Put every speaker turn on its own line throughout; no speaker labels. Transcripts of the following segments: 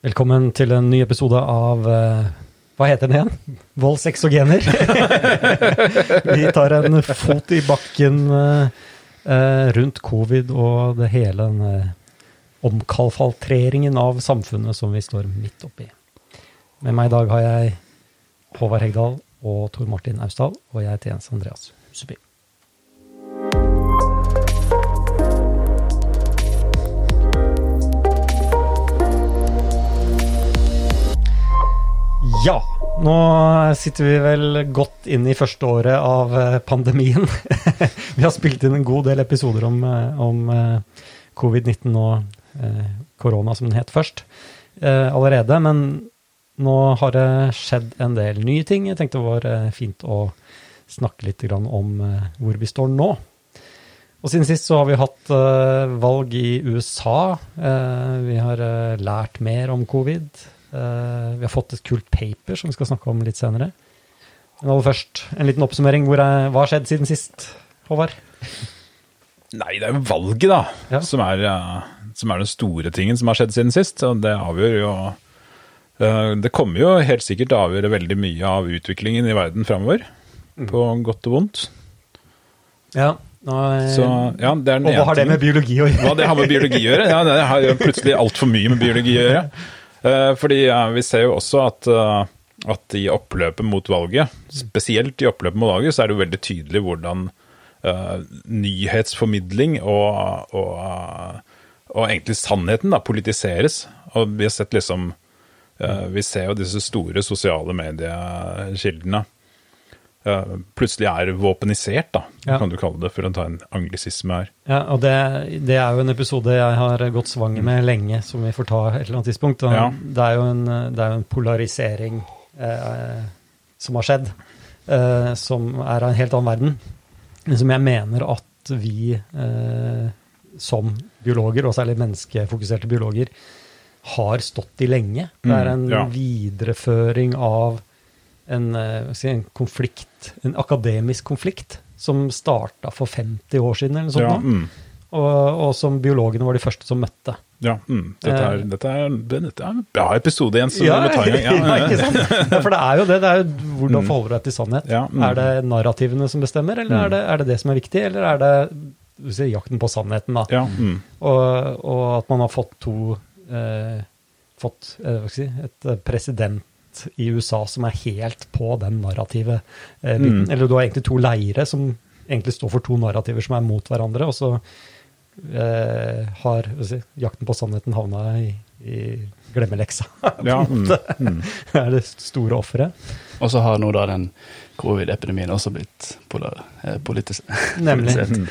Velkommen til en ny episode av eh, Hva heter den igjen? Vold, sex og gener. Vi tar en fot i bakken eh, eh, rundt covid og det hele den omkalfaltreringen av samfunnet som vi står midt oppi. Med meg i dag har jeg Håvard Hegdal og Tor Martin Austdal, og jeg heter Jens Andreas Huseby. Ja, nå sitter vi vel godt inn i første året av eh, pandemien. vi har spilt inn en god del episoder om, eh, om eh, covid-19 og korona, som den het først, allerede. Men nå har det skjedd en del nye ting. Jeg tenkte det var fint å snakke litt om hvor vi står nå. Og siden sist så har vi hatt valg i USA. Vi har lært mer om covid. Eh, vi har fått et kult paper som vi skal snakke om litt senere. Men aller først, en liten oppsummering. Er, hva har skjedd siden sist, Håvard?
Nei, det er jo valget, da,
Ja.
som, er, eh, som er den store tingen som har skjedd siden sist. Og det avgjør jo eh, Det kommer jo helt sikkert til å avgjøre veldig mye av utviklingen i verden framover.
Mm.
På godt og vondt.
Ja, eh,
Så ja,
og hva har det med biologi å gjøre?
Hva det har med biologi å gjøre? Ja, det har plutselig altfor mye med biologi å gjøre. Eh, fordi vi ser jo også at, eh, at i oppløpet mot valget, spesielt i oppløpet mot valget, så er det jo veldig tydelig hvordan uh, nyhetsformidling og, og, og egentlig sannheten da, politiseres. Og vi har sett liksom uh, Vi ser jo disse store sosiale mediekildene plutselig er våpenisert, da,
Ja.
kan du kalle det, for å ta en anglisisme her.
Ja, og det, det er jo en episode jeg har gått svanger med lenge, som vi får ta et eller annet tidspunkt.
Ja.
Det, er jo en, det er jo en polarisering eh, som har skjedd, eh, som er av en helt annen verden. Men som jeg mener at vi eh, som biologer, og særlig menneskefokuserte biologer, har stått i lenge. Det er en
Mm, ja.
videreføring av en, eh, en konflikt, en akademisk konflikt, som starta for 50 år siden, eller noe sånt.
Ja, mm.
Og, og som biologene var de første som møtte.
Ja, mm. dette, er,
Eh.
dette, er, dette er en bra episode, igjen. så
Ja,
vi må ta en gang.
ja, ikke sant? Ja, for det er jo det. det er jo hvordan
Mm.
forholder du deg til sannhet.
Ja, mm.
Er det narrativene som bestemmer, eller
Mm.
er, det, er det det som er viktig, eller er det si, jakten på sannheten, da?
Ja, mm.
Og, og at man har fått to eh, Fått eh, si, et eh, i USA som er helt på den narrative eh.
Mm.
Eller du har egentlig to leire som egentlig står for to narrativer som er mot hverandre, og så eh, har si, jakten på sannheten havna i, i glemmeleksa.
ja mm. Mm.
Det er det store offeret.
Og så har nå da den covid-epidemien også blitt polar, eh, politisk.
Nemlig.
Mm.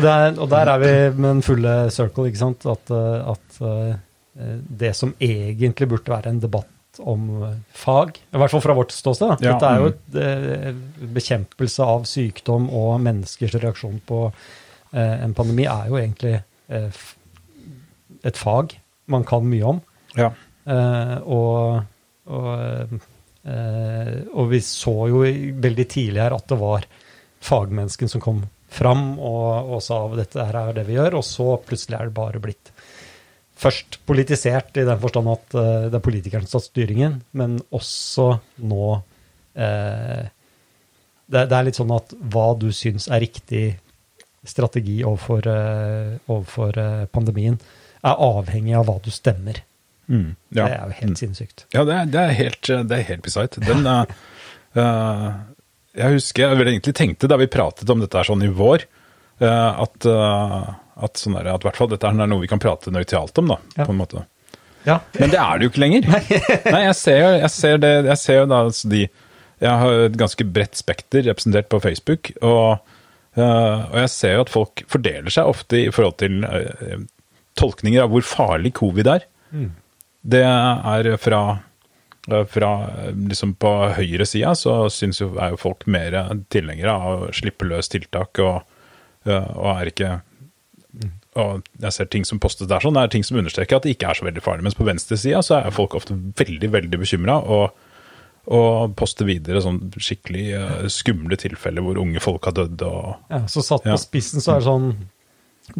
Er, og der er vi med den fulle circle, ikke sant? At, eh, at eh, det som egentlig burde være en debatt om eh, fag, i hvert fall fra vårt ståsted.
Ja,
dette er jo
mm.
et, eh, bekjempelse av sykdom og menneskers reaksjon på eh, en pandemi, er jo egentlig eh, et fag man kan mye om.
ja.
Og, og, og vi så jo veldig tidlig her at det var fagmennesken som kom fram og, og sa at dette her er det vi gjør, og så plutselig er det bare blitt først politisert i den forstand at uh, det er politikeren som har styringen, men også nå uh, det, det er litt sånn at hva du syns er riktig strategi overfor, uh, overfor pandemien, er avhengig av hva du stemmer.
Mm. ja.
Det er jo helt sinnssykt.
Ja, det er, det er helt, det er helt beside. Den, jeg husker, jeg egentlig tenkte da vi pratet om dette her sånn i vår, at, eh, at, sånn der, at hvert fall dette er noe vi kan prate nøytralt om, da,
Ja.
på en måte.
Ja.
Men det er det jo ikke lenger. Nei, jeg ser jeg ser det, jeg ser jo da altså de Jeg har et ganske bredt spekter representert på Facebook, og, eh, og jeg ser jo at folk fordeler seg ofte i forhold til eh, tolkninger av hvor farlig covid er. Det er fra, eh, fra eh, liksom på høyresida så syns jo, er jo folk mer tilhengere av å slippe løs tiltak og, eh, og er ikke og jeg ser ting som postes der sånn, det er ting som understreker at det ikke er så veldig farlig. Mens på venstresida så er folk ofte veldig, veldig bekymra og, og poster videre sånn skikkelig eh, skumle tilfeller hvor unge folk har dødd og
Ja, så satt på
Ja.
spissen så er det sånn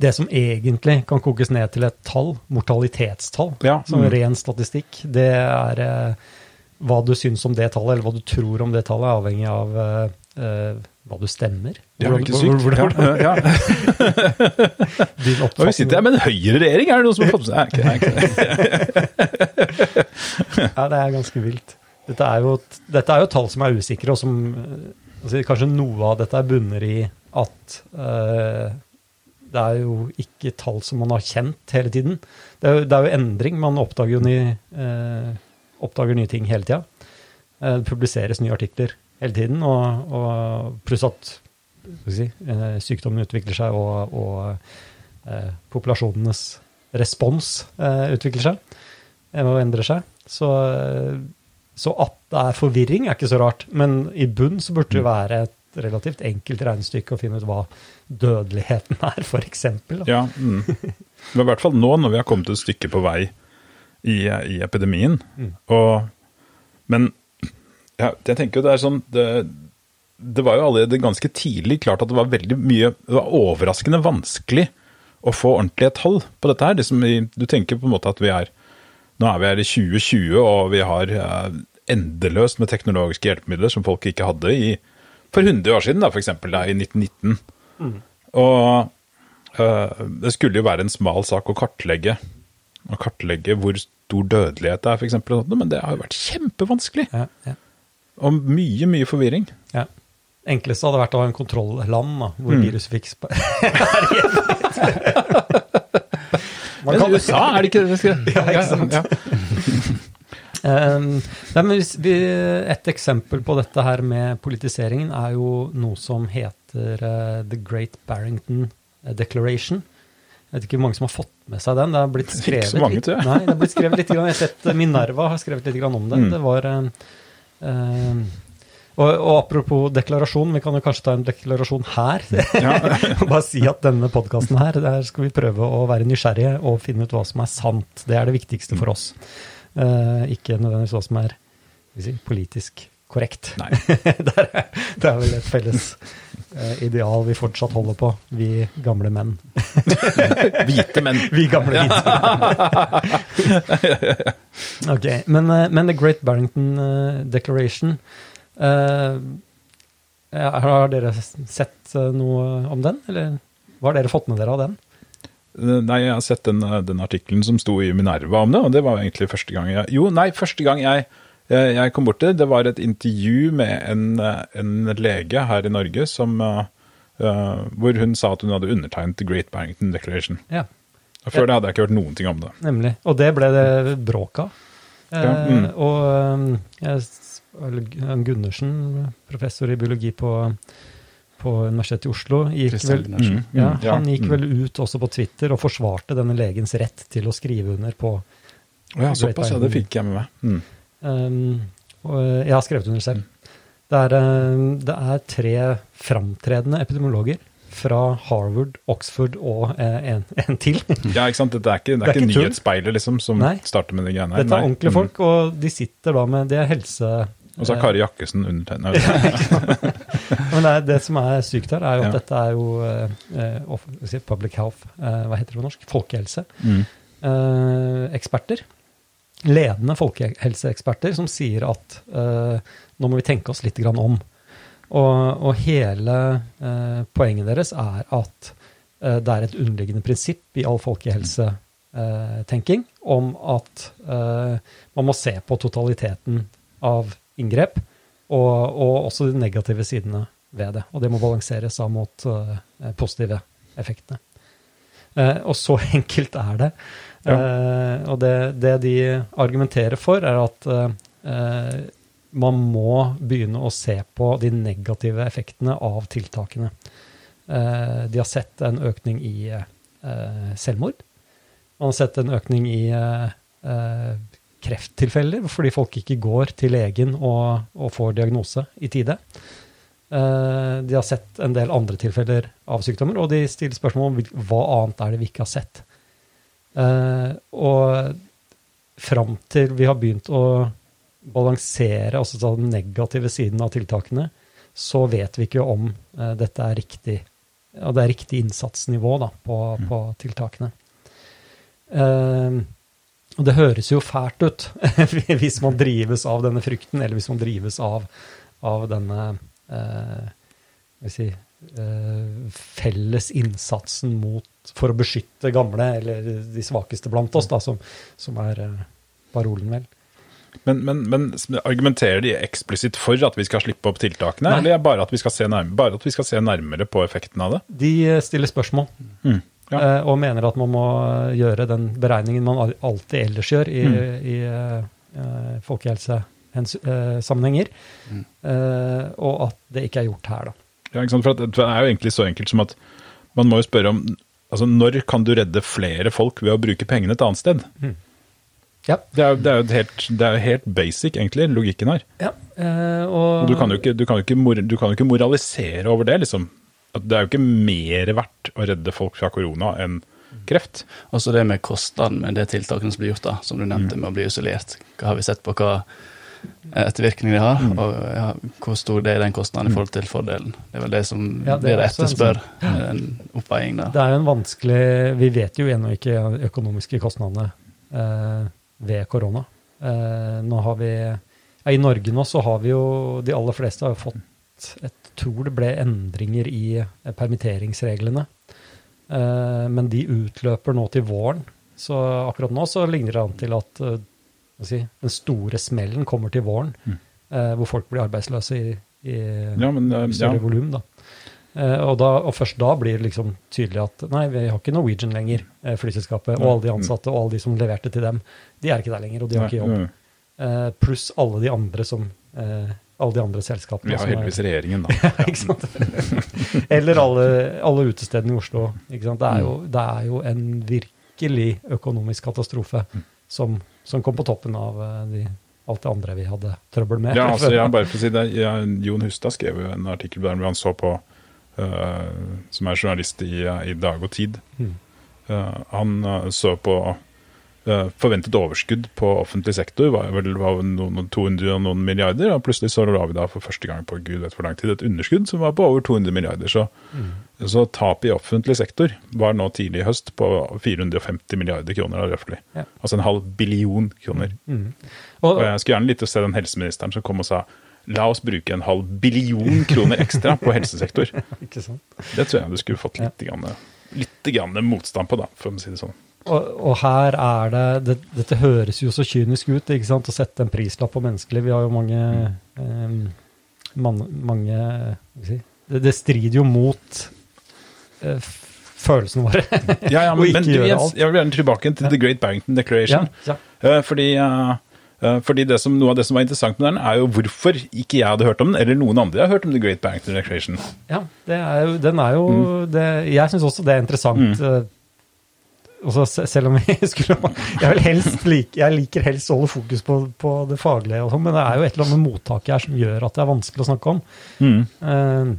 det som egentlig kan kokes ned til et tall, mortalitetstall,
Ja,
som
mm.
ren statistikk, det er eh, hva du syns om det tallet, eller hva du tror om det tallet, avhengig av eh, hva du stemmer.
Det
er jo
ikke sykt.
hvordan- hvordan-
Ja, ja. Og vi sitter her med en høyreregjering, er det noen som har fått med seg?
Ja, det er ganske vilt. Dette er jo, dette er jo tall som er usikre, og som eh, altså, Kanskje noe av dette bunner i at uh, det er jo ikke tall som man har kjent hele tiden. Det er jo, det er jo endring. Man oppdager jo ny, eh, oppdager nye ting hele tida. Eh, det publiseres nye artikler hele tiden, og, og pluss at si, eh, sykdommen utvikler seg, og, og eh, populasjonenes respons eh, utvikler seg eh, og endrer seg. Så, eh, så at det er forvirring, er ikke så rart. Men i bunn så burde det være et relativt enkelt regnestykke å finne ut hva dødeligheten er, f.eks.
Ja, mm. Men i hvert fall nå, når vi har kommet et stykke på vei i, i epidemien.
Mm.
Og, men ja, jeg tenker jo det er sånn det, det var jo allerede ganske tidlig klart at det var veldig mye Det var overraskende vanskelig å få ordentlige tall på dette her. Liksom, du tenker på en måte at vi er Nå er vi her i 2020, og vi har endeløst med teknologiske hjelpemidler som folk ikke hadde i, for 100 år siden, da, eksempel i 1919. Og øh, det skulle jo være en smal sak å kartlegge, å kartlegge hvor stor dødelighet det er, eksempel, men det har jo vært kjempevanskelig.
Ja, ja,
Og mye, mye forvirring.
ja. Enkleste hadde vært å ha en kontrollland da, hvor
Mm.
viruset fikk
Men
kan-
USA, er det ikke det? Skal...
Ja, ikke sant?
Ja.
Um, nei, men hvis vi, et eksempel på dette her med politiseringen er jo noe som heter uh, The Great Barrington Declaration. Jeg vet ikke hvor mange som har fått med seg den. Det har blitt skrevet
så mange,
litt- Nei, det har blitt skrevet litt. Grann. Jeg har sett eh, Minerva har skrevet litt grann om det.
Mm.
Det var eh, eh, og, og apropos deklarasjon, vi kan jo kanskje ta en deklarasjon her. og bare si at denne podkasten her, der skal vi prøve å være nysgjerrige og finne ut hva som er sant. Det er det viktigste for oss. Uh, ikke nødvendigvis hva som er si, politisk korrekt.
Nei.
det, er, det er vel et felles eh, ideal vi fortsatt holder på, vi gamle menn.
Hvite menn.
Vi gamle hvite. menn. ok, men, eh, men The Great Barrington eh, Declaration uh, Har dere sett noe om den, eller hva har dere fått med dere av den?
Nei, jeg har sett den, den artikkelen som sto i Minerva om det, og det var egentlig første gang jeg Jo, nei, første gang jeg, jeg jeg kom bort til det, det var et intervju med en, en lege her i Norge som uh, Hvor hun sa at hun hadde undertegnet The Great Barrington Declaration.
Ja,
Og Før det hadde jeg ikke hørt noen ting om det.
nemlig. Og det ble det bråk av. Eh,
Ja, mm.
Og eh, Gundersen, professor i biologi på, på Universitetet i Oslo, gikk vel,
Mm,
ja,
mm,
han gikk
mm.
vel ut også på Twitter og forsvarte denne legens rett til å skrive under på
ja, såpass, ja, det fikk jeg med meg. Mm.
Um, og jeg har skrevet under selv. Det er, um, det er tre framtredende epidemiologer fra Harvard, Oxford og eh, en, en til.
Ja, ikke sant? Dette er ikke, det er
Det er
ikke nyhetsspeilet liksom, som
Nei.
starter med de greiene her.
Dette er ordentlige
Mm.
folk, og de sitter da med Det er helse...
Og så er Kari Jakkesen undertegnet.
Men det, er, det som er sykt her, er jo at
Ja.
dette er jo eh, jeg, public health, eh, hva heter det på norsk? Folkehelse.
Mm.
eh, eksperter, ledende folkehelseeksperter, som sier at eh, nå må vi tenke oss litt om. Og, og hele eh, poenget deres er at eh, det er et underliggende prinsipp i all folkehelsetenking om at eh, man må se på totaliteten av inngrep, og, og også de negative sidene ved det. Og det må balanseres av mot eh, positive effektene. Eh, og så enkelt er det. Eh, og det, det de argumenterer for, er at eh, man må begynne å se på de negative effektene av tiltakene. Eh, de har sett en økning i eh, selvmord. Man har sett en økning i eh, eh, krefttilfeller, fordi folk ikke går til legen og, og får diagnose i tide. De har sett en del andre tilfeller av sykdommer, og de stiller spørsmål om hva annet er det vi ikke har sett. Eh, og fram til vi har begynt å balansere altså den negative siden av tiltakene, så vet vi ikke om eh, dette er riktig det er riktig innsatsnivå da, på, på tiltakene. Eh, og det høres jo fælt ut hvis man drives av denne frykten, eller hvis man drives av, av denne eh, si, felles innsatsen mot, for å beskytte gamle, eller de svakeste blant oss, da, som, som er eh, parolen, vel.
Men, men, men, argumenterer de eksplisitt for at vi skal slippe opp tiltakene,
Nei.
eller bare at, vi skal se nærmere, bare at vi skal se nærmere på effekten av det?
De eh, stiller spørsmål.
Mm. Ja.
Eh, og mener at man må gjøre den beregningen man alltid ellers gjør i,
Mm.
i uh, folkehelsesammenhenger,
Mm.
eh, og at det ikke er gjort her, da.
Ja, ikke sant? For det er jo egentlig så enkelt som at man må jo spørre om altså når kan du redde flere folk ved å bruke pengene et annet sted?
Ja.
Det er jo, det er jo helt, det er jo helt basic, egentlig, logikken her.
ja eh, og,
Og du kan jo ikke, du kan jo ikke, mor, du kan jo ikke moralisere over det, liksom. At Det er jo ikke mer verdt å redde folk fra korona enn kreft.
Også det med kostnaden med det tiltakene som blir gjort, da, som du
Mm.
nevnte med å bli isolert. Hva har vi sett på hva ettervirkninger det har,
Mm.
og ja, hvor stor det er den kostnaden i forhold til fordelen. Det er vel det som
Ja, det
blir
er også en
etterspør, en oppveiing der.
Det er jo en vanskelig Vi vet jo ennå ikke økonomiske kostnadene eh, ved korona. Eh, nå har vi ja, I Norge nå så har vi jo De aller fleste har jo fått Jeg tror det ble endringer i eh, permitteringsreglene. Eh, men de utløper nå til våren. Så akkurat nå så ligner det an til at eh, si, den store smellen kommer til våren.
Mm.
eh, hvor folk blir arbeidsløse i, i
Ja, men
uh, større
ja.
volum. Eh, og, da. og først da blir det liksom tydelig at nei, vi har ikke Norwegian lenger, eh, flyselskapet. Og alle de ansatte og alle de som leverte til dem, de er ikke der lenger, og de har ikke jobb. Eh, pluss alle de andre som eh, alle de andre selskapene.
Vi har
er-
heldigvis regjeringen, da.
ja, ikke sant? Eller alle, alle utestedene i Oslo. Ikke sant? Det, er jo,
Mm.
det er jo en virkelig økonomisk katastrofe
Mm.
som, som kom på toppen av eh, de, alt det andre vi hadde trøbbel med.
Ja, altså, jeg bare for å si det, jeg, Jon Hustad skrev jo en artikkel der hvor han så på, uh, som er journalist i, i Dag og Tid,
Mm.
uh, han eh, så på eh, forventet overskudd på offentlig sektor var vel var noen 200 og noen milliarder, og plutselig så la vi da for første gang på gud vet hvor lang tid et underskudd som var på over 200 milliarder. Så,
Mm.
så tapet i offentlig sektor var nå tidlig i høst på 450 milliarder kroner, røftlig.
Ja.
Altså en halv billion kroner.
Mm.
Og
Og,
jeg skulle gjerne likt å se den helseministeren som kom og sa la oss bruke en halv billion kroner ekstra på helsesektor. Det tror jeg du skulle fått litt, grann, litt grann motstand på, da, for å si det sånn.
Og, og her er det, det Dette høres jo så kynisk ut, ikke sant, å sette en prislapp på menneskelig. Vi har jo mange um, man, mange si, det, det strider jo mot uh, følelsene våre.
Ja, ja, men, men du,
alt.
jeg vil gjerne tilbake til The Great Barrington Declaration.
ja.
Eh, fordi eh, eh, fordi det som, noe av det som var interessant med den, er jo hvorfor ikke jeg hadde hørt om den, eller noen andre har hørt om The Great Barrington Declaration.
ja det er jo, den er jo det, Jeg syns også det er interessant. eh, også selv om vi skulle Jeg, vil helst like, jeg liker helst å holde fokus på, på det faglige, og sånn, men det er jo et eller annet med mottaket her som gjør at det er vanskelig å snakke om. Eh,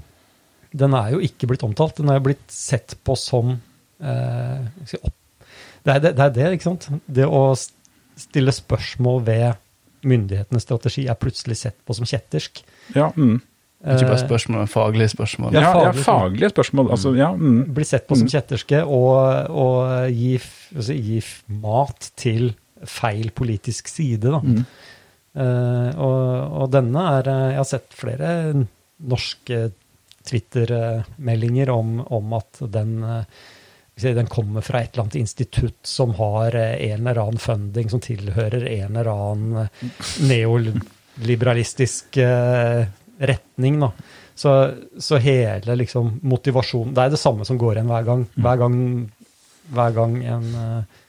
den er jo ikke blitt omtalt. Den er jo blitt sett på som uh, si. Det, er det, det er det, ikke sant? Det å stille spørsmål ved myndighetenes strategi er plutselig sett på som kjettersk.
Ja, mm.
Ikke bare
Eh,
spørsmål, men faglige spørsmål.
ja, ja,
faglige
faglige spørsmål. Altså, ja, mm.
blir sett på som kjetterske og, og gi, altså, gi mat til feil politisk side. Da.
Mm.
Uh, og, og denne er eh, Jeg har sett flere norske Twitter-meldinger om, om at den den kommer fra et eller annet institutt som har en eller annen funding som tilhører en eller annen eh, neoliberalistisk retning. Da. Så, så hele liksom, motivasjonen Det er det samme som går igjen hver gang. Hver gang, hver gang en, eh,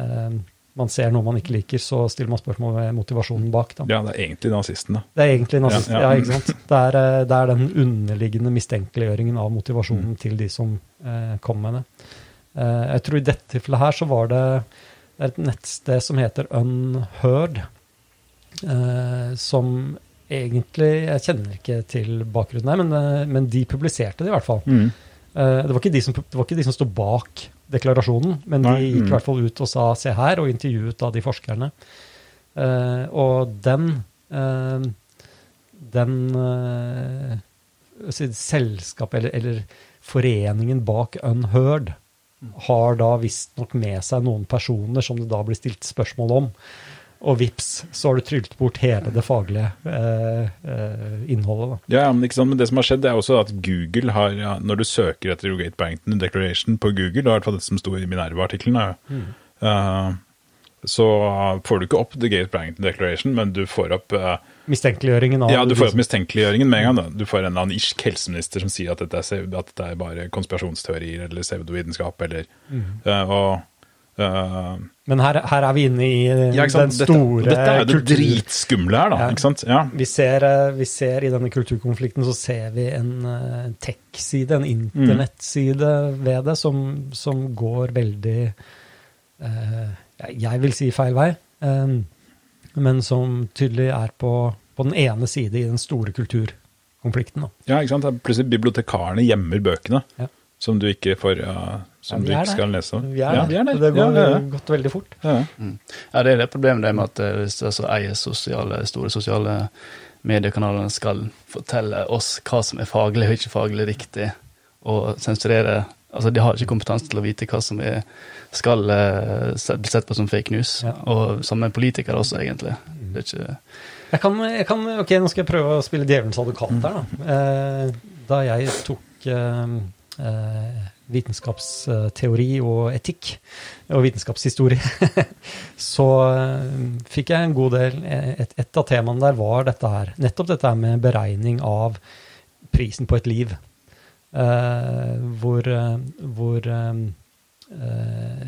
eh, man ser noe man ikke liker, så stiller man spørsmål ved motivasjonen bak. Da.
ja, det er egentlig nazisten, da.
Det er egentlig nazisten,
Ja,
ja,
ja.
ikke sant? Det er, eh, det er den underliggende mistenkeliggjøringen av motivasjonen til de som eh, kom med det. Eh, jeg tror i dette tilfellet her så var det, det et nettsted som heter Unheard, eh, som egentlig Jeg kjenner ikke til bakgrunnen her, men, eh, men de publiserte det i hvert fall.
Mm.
Eh, det, var ikke de som, det var ikke de som sto bak deklarasjonen, men
Nei,
de gikk
mm.
i hvert fall ut og sa 'se her', og intervjuet da de forskerne. Eh, og den den selskapet, eller, eller foreningen bak Unheard har da visstnok med seg noen personer som det da blir stilt spørsmål om. Og vips, så har du trylt bort hele det faglige eh, eh, innholdet. da.
Ja, men, sant? men det som har skjedd, det er også at Google har, ja, når du søker etter Rogate Barrington Declaration på Google, det var i hvert fall det som sto i Minerva-artikkelen, mm. uh, så får du ikke opp The Gate Barrington Declaration, men du får opp uh,
Mistenkeliggjøringen av
Ja, du får opp
liksom-
mistenkeliggjøringen med en gang. da. Du får en eller annen irsk helseminister som sier at dette er, at dette er bare konspirasjonsteorier eller pseudovitenskap eller eh, og, eh,
Men her, her er vi inne i
ja,
den store
dette, dette er jo det dritskumle her, da.
Ja.
ikke sant? Ja.
Vi ser, eh, vi ser i denne kulturkonflikten så ser vi en eh, en tech-side, en internettside ved det, som, som går veldig uh, Jeg vil si feil vei, eh, men som tydelig er på, på den ene side i den store kulturkonflikten. Da.
Ja, ikke sant? Plutselig bibliotekarene gjemmer bøkene
Ja.
som du ikke får ja, som
Ja,
du ikke
der.
skal lese.
Vi er
ja, vi er der.
Det går
ja, ja,
gått veldig fort.
ja.
Mm. Ja, det er det problemet det med at eh, hvis altså, eier sosiale, store sosiale mediekanalene skal fortelle oss hva som er faglig og ikke faglig riktig, og sensurere Altså, de har ikke kompetanse til å vite hva som er, skal eh, bli sett på som fake news.
Ja.
Og samme politikere politiker også, egentlig. Det er ikke
Jeg kan, jeg kan, ok, Nå skal jeg prøve å spille djevelens advokat her. Da, eh, da jeg tok eh, eh, vitenskapsteori og etikk, og vitenskapshistorie, så eh, fikk jeg en god del et, et av temaene der var dette her. Nettopp dette her med beregning av prisen på et liv. Uh, hvor eh, hvor eh, uh,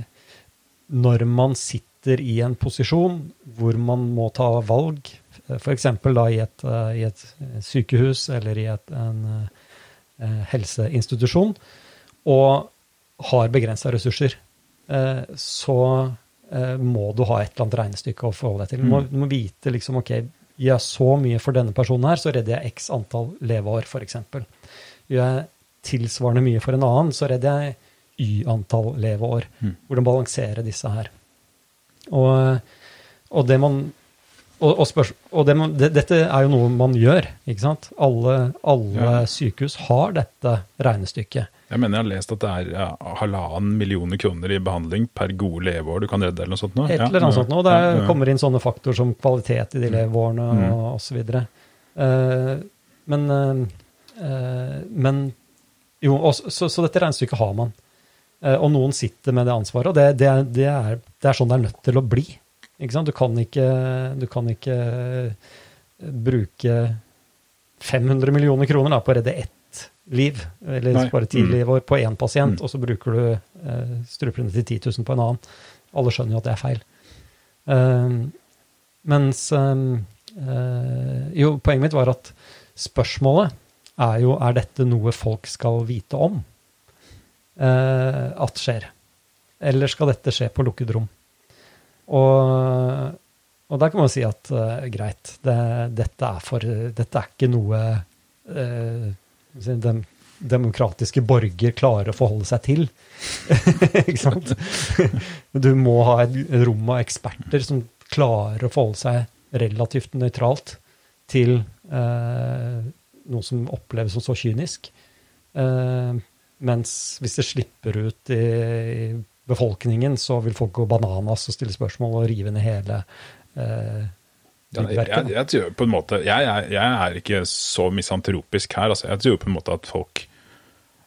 når man sitter i en posisjon hvor man må ta valg, f.eks. i eh, i et sykehus eller i et, en eh, helseinstitusjon, og har begrensa ressurser, eh, så eh, må du ha et eller annet regnestykke å forholde deg til. Du må, du må vite liksom, ok, gjør jeg så mye for denne personen her, så redder jeg x antall leveår, f.eks. Gjør jeg tilsvarende mye for en annen, så redder jeg y antall leveår.
Mm.
Hvordan balansere disse her. Og, og det man og, og, spørs, og det man, det, dette er jo noe man gjør, ikke sant? Alle, alle
Ja.
sykehus har dette regnestykket.
Jeg mener jeg har lest at det er ja, halvannen millioner kroner i behandling per gode leveår du kan redde, eller noe sånt. nå.
Et eller annet
ja,
sånt nå. Det
ja,
kommer inn sånne faktorer som kvalitet i de leveårene
Mm.
og osv. Uh, men, eh, men jo, og så, så, dette regnestykket har man. Eh, og noen sitter med det ansvaret, og det, det, er, det, er, det er sånn det er nødt til å bli. Ikke sant? Du kan ikke, du kan ikke eh, bruke 500 millioner kroner da, på å redde ett liv, eller
Nei.
spare ti
Mm.
liv på én pasient,
Mm.
og så bruker du eh, strupene til 10 000 på en annen. Alle skjønner jo at det er feil. Uh, mens uh, Jo, poenget mitt var at spørsmålet er jo er dette noe folk skal vite om uh, at skjer. Eller skal dette skje på lukket rom? Og, og der kan man si at eh, greit, det, dette, er for, dette er ikke noe dem, demokratiske borger klarer å forholde seg til. ikke sant? Du må ha et rom av eksperter som klarer å forholde seg relativt nøytralt til eh, noe som oppleves som så kynisk. Eh, mens hvis det slipper ut i, i befolkningen, så vil folk gå bananas og stille spørsmål og rive ned hele eh,
Ja, jeg, jeg, jeg tror på en måte jeg, jeg er ikke så misantropisk her. Altså. Jeg tror på en måte at folk,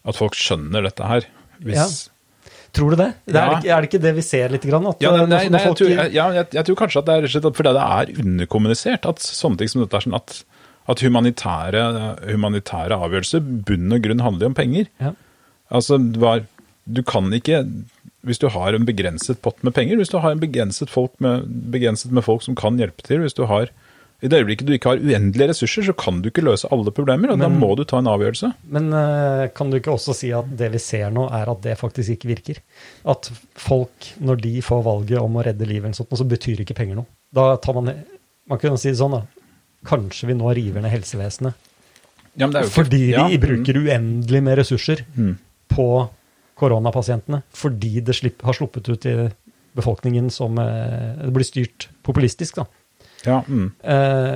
at folk skjønner dette her. Hvis,
Ja. Tror du det? det er,
Ja.
er det ikke det vi ser litt? Grann, at
Ja,
eh,
nei, nei,
når
nei, jeg,
folk-
tror, ja, jeg, tror kanskje at det er slett fordi det er underkommunisert. At sånne ting som dette er sånn at, at humanitære, humanitære avgjørelser bunn og grunn handler om penger.
Ja.
Altså, var, du kan ikke Hvis du har en begrenset pott med penger, hvis du har en begrenset, folk med, begrenset med folk som kan hjelpe til, hvis du har i det øyeblikket du ikke har uendelige ressurser, så kan du ikke løse alle problemer, og da må du ta en avgjørelse.
Men eh, kan du ikke også si at det vi ser nå, er at det faktisk ikke virker? At folk, når de får valget om å redde livet, eller sånt, så betyr ikke penger noe. Da tar man Man kunne si det sånn, da. Kanskje vi nå river ned helsevesenet.
Ja, men er ikke-
Fordi
ja,
de bruker uendelig med ressurser
mm,
på koronapasientene. Fordi det slipp, har sluppet ut i befolkningen som eh, blir styrt populistisk, da.
Ja, mm.
Eh,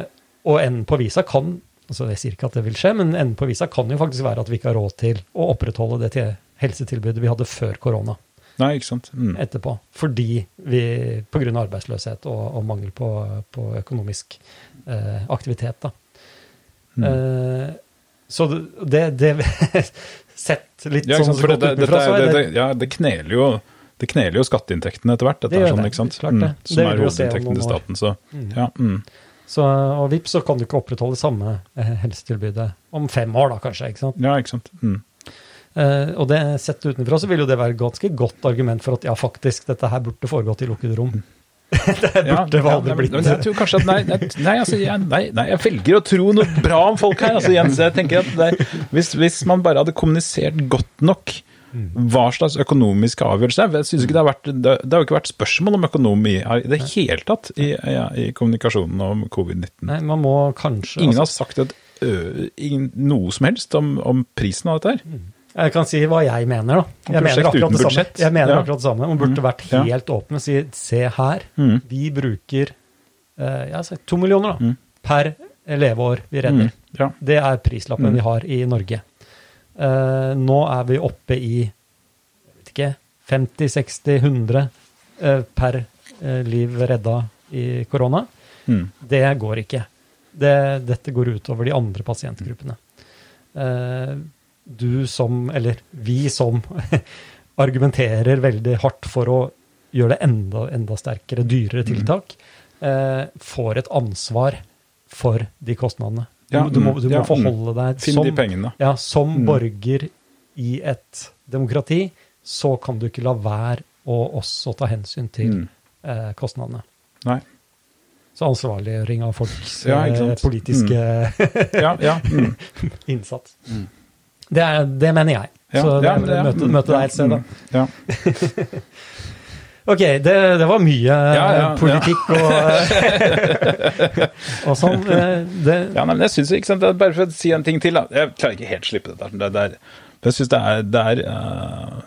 og enden på visa kan Altså, jeg sier ikke at det vil skje, men enden på visa kan jo faktisk være at vi ikke har råd til å opprettholde det til helsetilbudet vi hadde før korona
Nei, ikke sant. Mm.
etterpå. Fordi vi pga. arbeidsløshet og, og mangel på, på økonomisk eh, aktivitet. Da.
Mm.
Eh, så det, det Sett litt
Ja,
sånn
som det, det,
utenfra,
det, det, ja, det kneler jo det kneler jo skatteinntektene etter hvert, dette
Det
er sånn,
det,
ikke sant?
klart det.
Mm, som
det
er hovedinntekten til staten. Så,
Mm.
ja, mm.
Så, og vips, så kan du ikke opprettholde samme eh, helsetilbudet om fem år, da kanskje. ikke sant?
ja, ikke sant. Mm.
Eh, og det sett utenfra så vil jo det være et ganske godt argument for at ja, faktisk, dette her burde foregått i lukkede rom. Det burde
Ja, ja,
aldri blitt
det. Jeg tror kanskje at nei, nei, altså, jeg, nei, nei, jeg velger å tro noe bra om folk her. Altså, Jens, jeg tenker at det, hvis, hvis man bare hadde kommunisert godt nok hva slags økonomiske avgjørelser Jeg synes ikke det har vært det, det har jo ikke vært spørsmål om økonomi i det hele tatt i, ja, i kommunikasjonen om covid-19.
Nei, man må kanskje
Ingen har sagt et, ø, ingen, noe som helst om, om prisen av dette her.
Jeg kan si hva jeg mener, da. Jeg mener akkurat det samme. Jeg mener
Ja.
akkurat det samme. Man burde vært
Ja.
helt åpne og si se her,
Mm.
vi bruker eh, jeg har sagt to millioner da,
Mm.
per leveår vi redder.
Mm. Ja.
Det er prislappen
Mm.
vi har i Norge. Uh, nå er vi oppe i jeg vet ikke, 50-60-100 uh, per uh, liv redda i korona.
Mm.
Det går ikke. Det, dette går utover de andre pasientgruppene. Eh, du som, eller vi som, argumenterer veldig hardt for å gjøre det enda, enda sterkere, dyrere tiltak, eh, får et ansvar for de kostnadene. Du, du, må, du må
ja, mm.
forholde deg
Finn
som,
de pengene.
ja, som
Mm.
borger i et demokrati, så kan du ikke la være å også ta hensyn til
Mm.
eh, kostnadene.
Nei.
Så ansvarliggjøring av folks
Ja,
politiske mm.
Ja, ja. Mm.
innsats. Det, er, det mener jeg.
Ja,
så
ja,
det, møte,
mm,
møte deg et sted, da.
mm, Ja.
Ok, det, det var mye eh, politikk og, og sånn. Eh,
Ja, nei, men jeg synes, ikke sant, Bare for å si en ting til, da. Jeg klarer ikke helt å slippe dette. Det, det er, jeg syns det er, det er uh,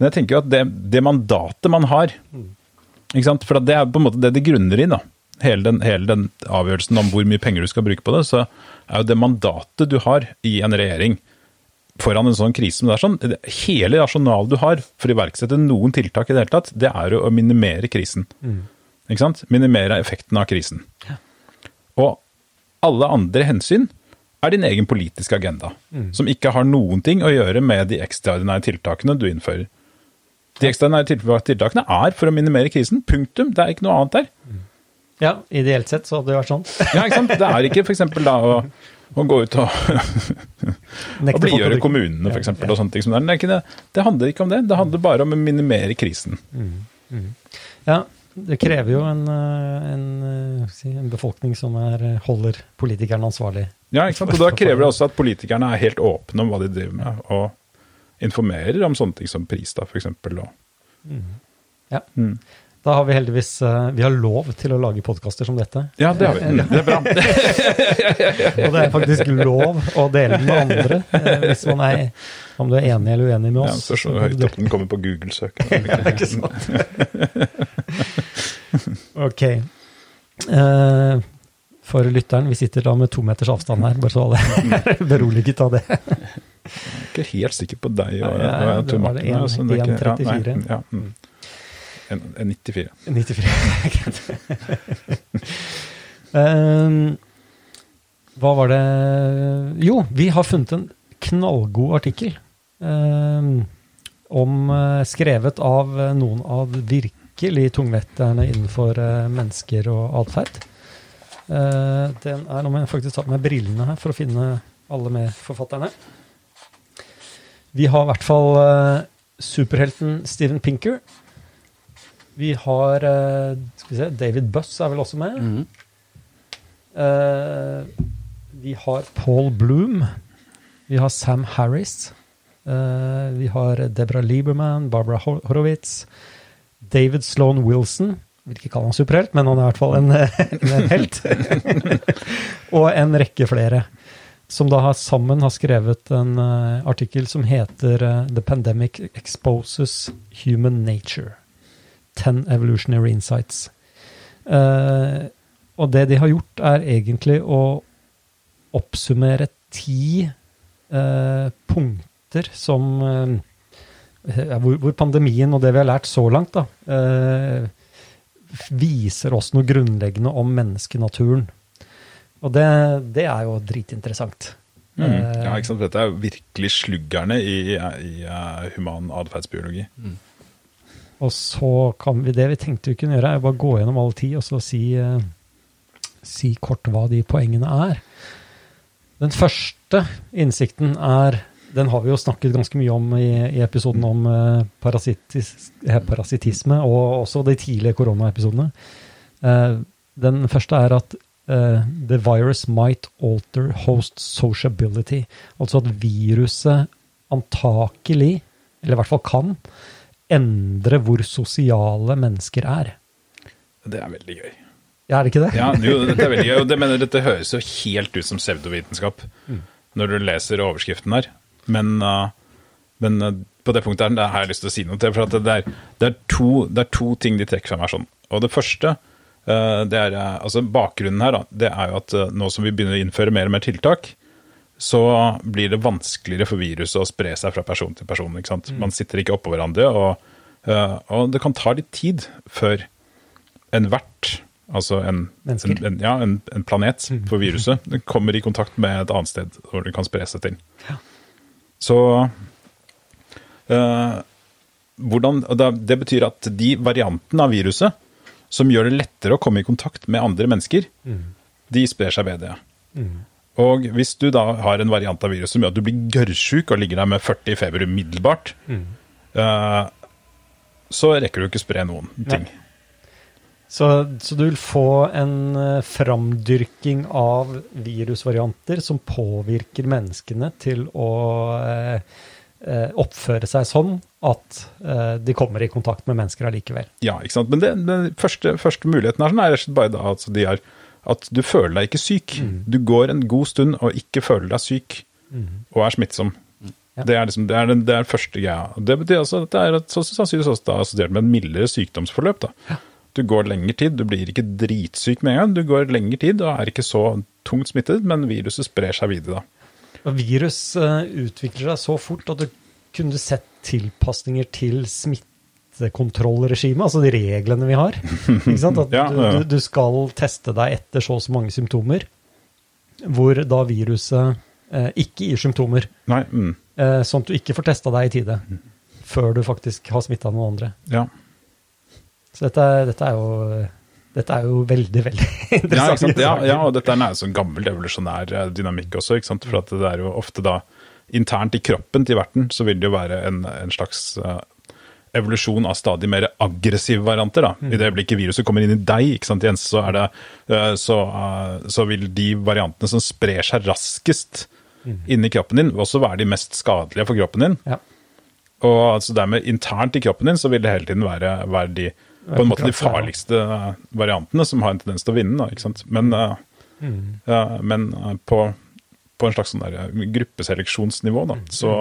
Men jeg tenker jo at det, det mandatet man har ikke sant? For det er på en måte det det grunner i. da. Hele den, hele den avgjørelsen om hvor mye penger du skal bruke på det, så er jo det mandatet du har i en regjering foran en sånn krise som det er sånn, Hele rasjonalet du har for å iverksette noen tiltak i det hele tatt, det er jo å minimere krisen. Ikke sant? Minimere effekten av krisen. Og alle andre hensyn er din egen politiske agenda, som ikke har noen ting å gjøre med de ekstraordinære tiltakene du innfører. De ekstraordinære tiltakene er for å minimere krisen. Punktum. Det er ikke noe annet der.
ja, ideelt sett så hadde det vært sånn.
Ja, ikke sant? Det er ikke f.eks. da å, å gå ut og, og blidgjøre kommunene,
Ja,
f.eks.
ja.
og sånne ting som det. Det, er handler ikke om det. Det handler bare om å minimere krisen.
Ja, det krever jo en, eh, en, eh, en befolkning som er, eh, holder politikerne ansvarlig.
Ja, ikke sant? Og da krever det også at politikerne er helt åpne om hva de driver med, og informerer om sånne ting som pris, da, f.eks. Mm.
Ja.
Mm.
Da har vi heldigvis eh, vi har lov til å lage podkaster som dette.
Ja, det har vi. Mm, Det er bra.
Og det er faktisk lov å dele den med andre, eh, hvis man er, om du er enig eller uenig med oss.
Ja.
Spørs
hvor høyt opp den kommer på Google-søk.
Ja, ikke sant? ok. Eh, for lytteren, vi sitter da med to meters avstand her, bare så alle er beroliget av det.
Jeg er Ikke helt sikker på deg og, og
var
Martin.
en-
ja, så det er ikke- ja,
1,34.
nei, Ja, mm. En, en 94.
94. um, hva var det Jo, vi har funnet en knallgod artikkel. Um, om, eh, skrevet av eh, noen av virkelig tungvetterne innenfor eh, mennesker og atferd. Den er, Nå må jeg faktisk ta på meg brillene her for å finne alle medforfatterne. Vi har i hvert fall superhelten Steven Pinker. Vi har eh, skal vi se, David Buss er vel også med.
Mm.
Uh, vi har Paul Bloom. Vi har Sam Harris. Uh, vi har Deborah Lieberman, Barbara Horowitz. David Sloan Wilson. Vil ikke kalle han superhelt, men han er i hvert fall en, en helt. og en rekke flere. Som da har, sammen har skrevet en uh, artikkel som heter uh, The Pandemic Exposes Human Nature. 10 Evolutionary Insights. Eh, og det de har gjort, er egentlig å oppsummere ti eh, punkter som eh, hvor, hvor, pandemien og det vi har lært så langt, da, eh, viser oss noe grunnleggende om menneskenaturen. Og det, det er jo dritinteressant.
Mm. Eh, ja, ikke sant? Dette er virkelig sluggerne i, i, i uh, human atferdsbiologi. Mm.
Og så kan vi det vi tenkte vi kunne gjøre, er bare gå gjennom alle ti og så si, uh, si kort hva de poengene er. Den første innsikten er Den har vi jo snakket ganske mye om i, i episoden om uh, parasittisme, og også de tidlige koronaepisodene. den første er at uh, the virus might alter host sociability. Altså at viruset antakelig, eller i hvert fall kan, endre hvor sosiale mennesker er.
Det er veldig gøy.
Ja, er det ikke det?
Ja, jo, dette er veldig gøy. Og det, mener, dette høres jo helt ut som pseudovitenskap mm. når du leser overskriften her. Men, uh, men uh, på det punktet her, har jeg lyst til å si noe til. For det er, det, er to, det, er, to, ting de trekker frem her sånn. Og det første uh, det er, eh, altså bakgrunnen her da, det er jo at eh, nå som vi begynner å innføre mer og mer tiltak, så blir det vanskeligere for viruset å spre seg fra person til person. ikke sant? Mm. Man sitter ikke oppå hverandre, og, og, det kan ta litt tid før en vert, altså en, en, en, ja, en planet mm. for viruset, kommer i kontakt med et annet sted hvor det kan spre seg til. Ja. Så eh, hvordan, Det betyr at de variantene av viruset som gjør det lettere å komme i kontakt med andre mennesker, mm. de sprer seg ved det. Mm. Og hvis du da har en variant av viruset som gjør at du blir gørrsjuk og ligger der med 40 i feber umiddelbart, mm. uh, så rekker du ikke spre noen ting.
Så, så, du vil få en uh, framdyrking av virusvarianter som påvirker menneskene til å uh, Eh, oppføre seg sånn at uh, de kommer i kontakt med mennesker allikevel.
Ja, ikke sant. Men det, den første, første, muligheten er, sånn, er bare da, altså de er, at du føler deg ikke syk. Mm. Du går en god stund og ikke føler deg syk, mm. og er smittsom. Ja. Det, er liksom, det, er den, det er første greia. Det betyr altså at det er så, sannsynligvis også assosiert med en mildere sykdomsforløp. da. Ja. Du går lengre tid, du blir ikke dritsyk med en gang. Du går lengre tid og er ikke så tungt smittet, men viruset sprer seg videre da.
Virus uh, utvikler seg så fort at du kunne sett tilpasninger til smittekontrollregimet, altså de reglene vi har. At. Du, du, skal teste deg etter så og så mange symptomer, hvor da viruset eh, ikke gir symptomer.
Nei, mm.
eh, sånn at du ikke får testa deg i tide før du faktisk har smitta noen andre.
Ja.
Så dette, dette er jo dette er jo veldig veldig interessant.
Ja, ja, ja, og dette er en sånn gammel evolusjonær eh, dynamikk også. For det er jo ofte da internt i kroppen til verten så vil det jo være en, en slags uh, evolusjon av stadig mer aggressive varianter. da. Mm. I det øyeblikket viruset kommer inn i deg, ikke sant, Jens, så, det, uh, så, uh, så, vil de variantene som sprer seg raskest mm. inni kroppen din, også være de mest skadelige for kroppen din. Ja. Og altså dermed internt i kroppen din så vil det hele tiden være, være de på en måte de farligste variantene som har en tendens til å vinne. Da, ikke sant? Men, mm. uh, men på, på, en slags sånn gruppeseleksjonsnivå, da, så,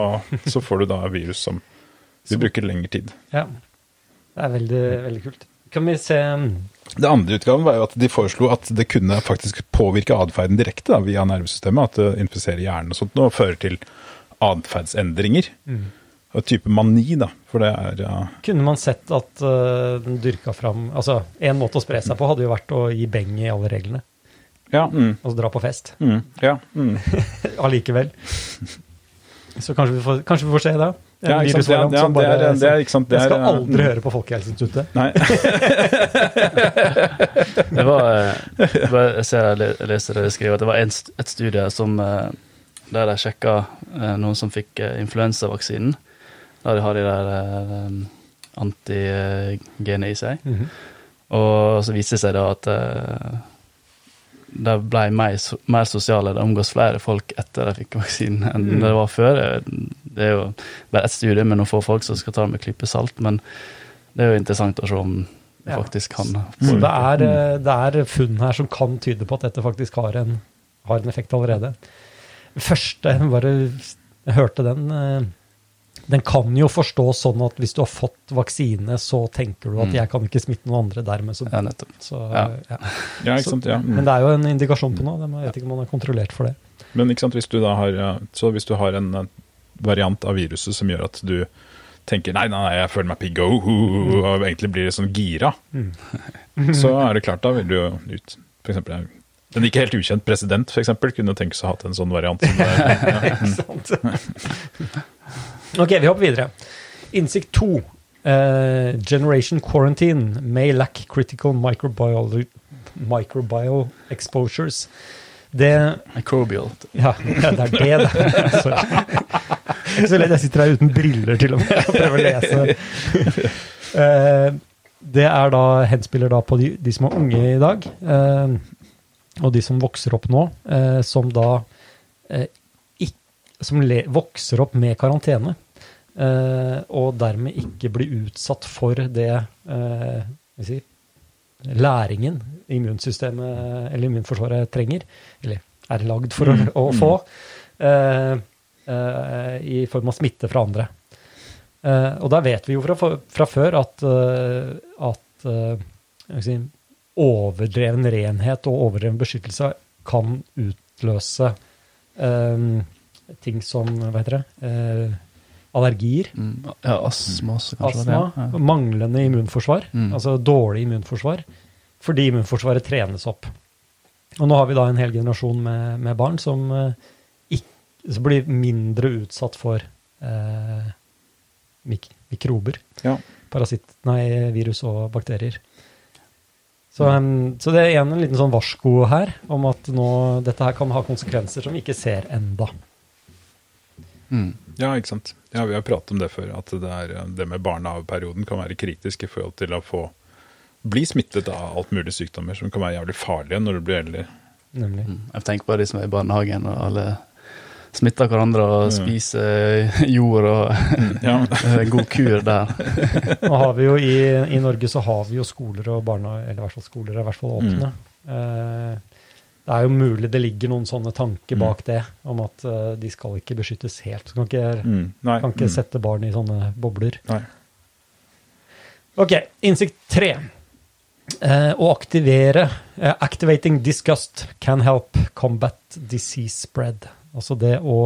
så, får du da virus som vil bruker lengre tid.
Ja. Det er veldig, veldig kult. Kan vi se um,
Det andre utgaven var jo at de foreslo at det kunne faktisk påvirke atferden direkte da, via nervesystemet. At det infiserer hjernen og sånt og fører til atferdsendringer. Mm og type mani, da. For det er ja.
Kunne man sett at uh, den dyrka fram Altså, en måte å spre seg på hadde jo vært å gi beng i alle reglene.
Ja. Mm.
Og så dra på fest.
Mm. Ja. Mm.
Allikevel. så kanskje vi, får, kanskje vi får se det.
En ja, ikke sant? Ja, ja, bare, det er, det er, ikke sant? Det
jeg skal aldri høre på Folkehelseinstituttet.
Nei.
det var, eh, jeg ser jeg leser det skriver, at det var en, et studie som, eh, der de sjekka noen som fikk influensavaksinen. Der de har de der antigenene i seg. Mm -hmm. Og så viste det seg da at de ble mer, mer sosiale. Det omgås flere folk etter de fikk vaksinen enn mm. det var før. Det er jo bare ett studie med noen få folk som skal ta det med klype salt, men det er jo interessant å se om det faktisk kan
Så det er, eh, det er, funn her som kan tyde på at dette faktisk har en, har en effekt allerede. Første, bare jeg hørte den den kan jo forstås sånn at hvis du har fått vaksine, så tenker du at
Mm.
jeg kan ikke smitte noen andre dermed. Så,
Ja, nettopp.
så,
Ja.
ja.
Ja, ikke sant? Ja. Mm.
Men det er jo en indikasjon på noe. Jeg vet ikke om man er kontrollert for det.
Men ikke sant, hvis du da har, så hvis du har en eh, variant av viruset som gjør at du tenker nei, nei, jeg føler meg pigg og,
Mm.
egentlig blir sånn gira, så er det klart, da vil du jo ut For eksempel en ikke helt ukjent president for eksempel, kunne tenke seg å ha en sånn variant. Som det. Ja.
Ok, vi hopper videre. Innsikt 2. Uh, generation quarantine may lack critical microbial, microbial exposures. Det
Microbial.
Ja, ja det er det, det. Så lett. Jeg sitter her uten briller til og med og prøver å lese. Eh, det er da, henspiller da på de, de som er unge i dag, eh, og de som vokser opp nå, eh, som da som le, vokser opp med karantene, og dermed ikke blir utsatt for det si, læringen immunsystemet eller immunforsvaret trenger, eller er lagd for å, å få, eh, eh, i form av smitte fra andre. Eh, og der vet vi jo fra, fra før at, eh, at eh, si, overdreven renhet og overdreven beskyttelse kan utløse eh, ting som Hva heter det? Eh, allergier.
Mm. Ja, astma også, kanskje.
Astma,
det, ja.
manglende immunforsvar,
Mm.
altså dårlig immunforsvar, fordi immunforsvaret trenes opp. Og nå har vi da en hel generasjon med, med barn som, som blir mindre utsatt for eh, mik mikrober,
Ja.
parasitt, nei, virus og bakterier. Så, um, så det er igjen en liten sånn varsko her om at nå, dette her kan ha konsekvenser som vi ikke ser enda.
Mm.
ja, ikke sant. Ja, Vi har pratet om det før, at det, er, eh, det med barnehageperioden kan være kritisk i forhold til å få bli smittet av alt mulig sykdommer som kan være jævlig farlige når du blir eldre.
Nemlig.
Mm. Jeg tenker på de som er i barnehagen, og alle smitter hverandre og
spise
spiser jord og
Ja.
god kur der.
Nå har vi jo i, I Norge så har vi jo skoler og barna, Eller i hvert fall skoler er i hvert fall åpne. Eh, det er jo mulig det ligger noen sånne tanker
Mm.
bak det, om at eh, de skal ikke beskyttes helt. Så kan ikke,
Mm.
Kan ikke
mm.
sette barn i sånne bobler.
Nei.
Ok, innsikt tre. Eh, å aktivere eh, Activating disgust can help combat disease spread. Altså det å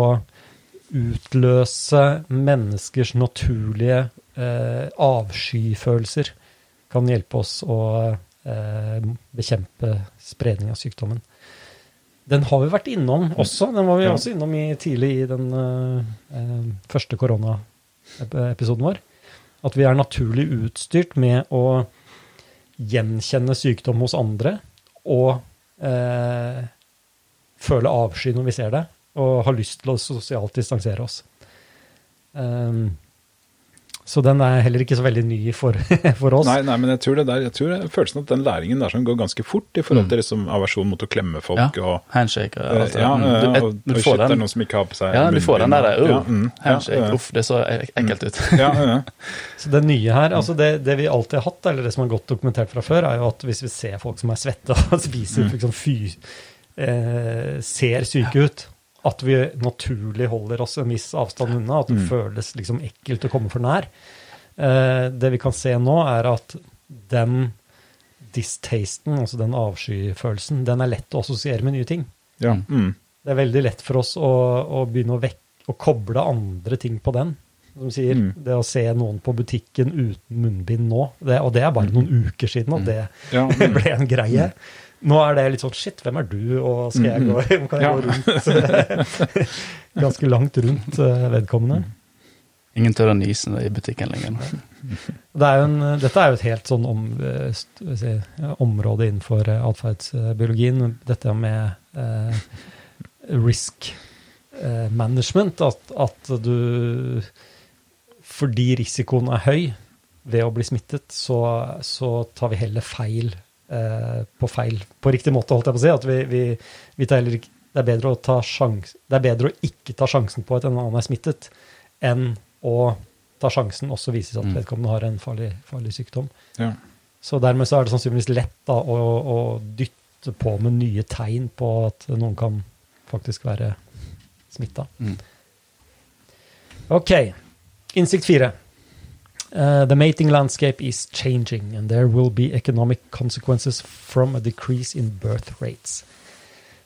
utløse menneskers naturlige eh, avskyfølelser kan hjelpe oss å eh, bekjempe spredning av sykdommen. Den har vi vært innom også. Den var vi
Ja.
også innom i, tidlig i den eh, eh, første koronaepisoden vår. At vi er naturlig utstyrt med å gjenkjenne sykdom hos andre og eh, føle avsky når vi ser det, og har lyst til å sosialt distansere oss. Um, så den er heller ikke så veldig ny for, for oss.
Nei, nei, men jeg tror det der, jeg tror det følelsen at den læringen der som går ganske fort i forhold
Mm.
til liksom aversjon mot å klemme folk
Ja.
og
Handshake og
eh,
alt det
ja,
der. Mm.
eh,
Du,
og, og shit,
får
det er
den.
noen som ikke har på seg
Ja, du får den der. Uh,
ja, mm,
handshake.
ja.
Uff, det så ek- ekkelt ut.
Ja, ja.
Så det nye her, altså det, det vi alltid har hatt, eller det som er godt dokumentert fra før, er jo at hvis vi ser folk som er svette og spiser
Mm.
liksom fy, eh, ser syke ut, at vi naturlig holder oss en viss avstand unna, at det
Mm.
føles liksom ekkelt å komme for nær. Eh, det vi kan se nå, er at den distasten, altså den avskyfølelsen, den er lett å assosiere med nye ting.
ja. Mm.
Det er veldig lett for oss å, å begynne å, å koble andre ting på den. Som sier,
Mm.
Det å se noen på butikken uten munnbind nå, det, og det er bare noen uker siden at det
Ja, mm.
ble en greie. Nå er det litt sånn Shit, hvem er du, og skal jeg gå, kan jeg
Ja.
gå rundt Ganske langt rundt eh, vedkommende.
Ingen tør å nyse i butikken lenger.
Det er en, dette er jo et helt sånn om, eh, si, område innenfor eh, atferdsbiologien. Dette med eh, risk management. At, at du Fordi risikoen er høy ved å bli smittet, så, så tar vi heller feil på feil På riktig måte, holdt jeg på å si. At vi, vi, vi tar heller ikke det er, bedre å ta sjans, det er bedre å ikke ta sjansen på at en annen er smittet, enn å ta sjansen også vise vises at
Mm.
vedkommende har en farlig, farlig sykdom.
Ja.
Så dermed så er det sannsynligvis lett da, å, å dytte på med nye tegn på at noen kan faktisk være smitta.
Mm.
Ok. Innsikt fire. Uh, the mating landscape is changing, and there will be economic consequences from a decrease in birth rates.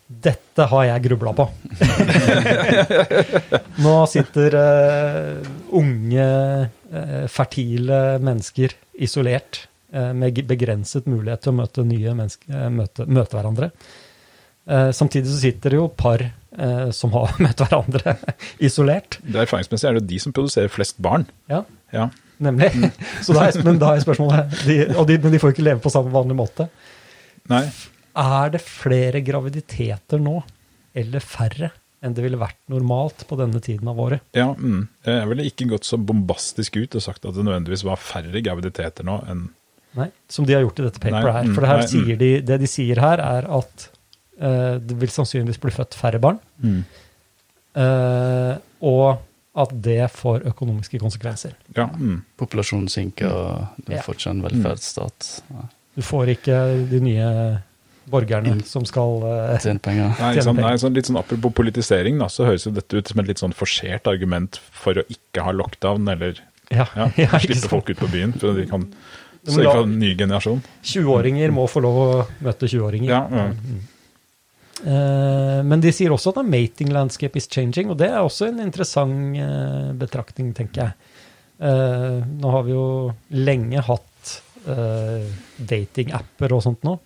Dette har jeg grubla på. Nå sitter uh, unge, uh, fertile mennesker isolert med begrenset mulighet til å møte nye møte, møte, hverandre. Samtidig så sitter det jo par som har møtt hverandre isolert.
Det Erfaringsmessig er det de som produserer flest barn.
Ja,
ja.
nemlig. Så da er, men da er spørsmålet de, de, Men de får ikke leve på samme vanlig måte.
Nei.
Er det flere graviditeter nå, eller færre, enn det ville vært normalt på denne tiden av året?
Ja, mm. Jeg ville ikke gått så bombastisk ut og sagt at det nødvendigvis var færre graviditeter nå enn
Nei, som de har gjort i dette paperet her. For det, her nei, sier mm. de, det de sier her, er at det vil sannsynligvis bli født færre barn. Mm. Uh, og at det får økonomiske konsekvenser.
Ja. Mm.
Populasjonen synker, og du får ikke en velferdsstat.
Du får ikke de nye borgerne mm. som skal uh,
tjene penger.
Nei, sånn, nei, sånn, litt sånn Apropos politisering, da, så høres jo dette ut som et litt sånn forsert argument for å ikke ha lockdown, eller
ja,
ja, ja slippe folk ut på byen. for de kan sørge for en ny generasjon.
20-åringer må få lov å møte 20-åringer.
Ja, ja.
Uh, men de sier også at the mating landscape is changing, og det er også en interessant uh, betraktning, tenker jeg. Uh, nå har vi jo lenge hatt datingapper og sånt nå.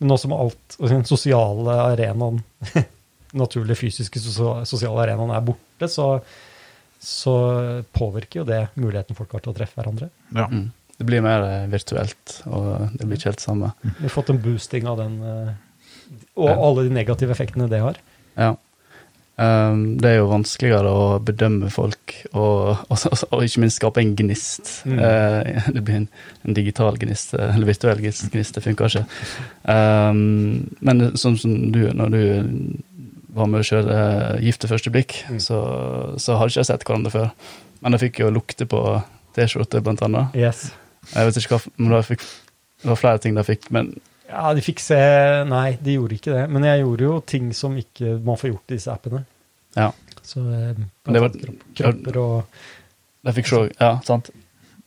Men nå som alt Den sosiale arenaen, naturlige fysiske sosiale arenaen, er borte, så, så, påvirker jo det muligheten folk har til å treffe hverandre.
Ja. Mm. Det blir mer eh, virtuelt, og det blir ikke helt samme.
Vi har fått en boosting av den, eh, og alle de negative effektene det har.
Ja. Um, det er jo vanskeligere å bedømme folk, og, og, og ikke minst skape en gnist. Mm. Uh, det blir en, en, digital gnist, eller virtuell gnist, det funker ikke. Um, men sånn som du, når du var med å kjøre Gift ved første blikk, mm. så, så hadde ikke jeg sett hverandre før. Men jeg fikk jo lukte på T-skjorte, blant annet.
Yes.
Jeg vet ikke hva, men det, fikk, det var flere ting de fikk, men
ja, de fikk se Nei, de gjorde ikke det. Men jeg gjorde jo ting som ikke man får gjort i disse appene.
Ja.
Så eh, det var, kropper og
De fikk se Ja, sant.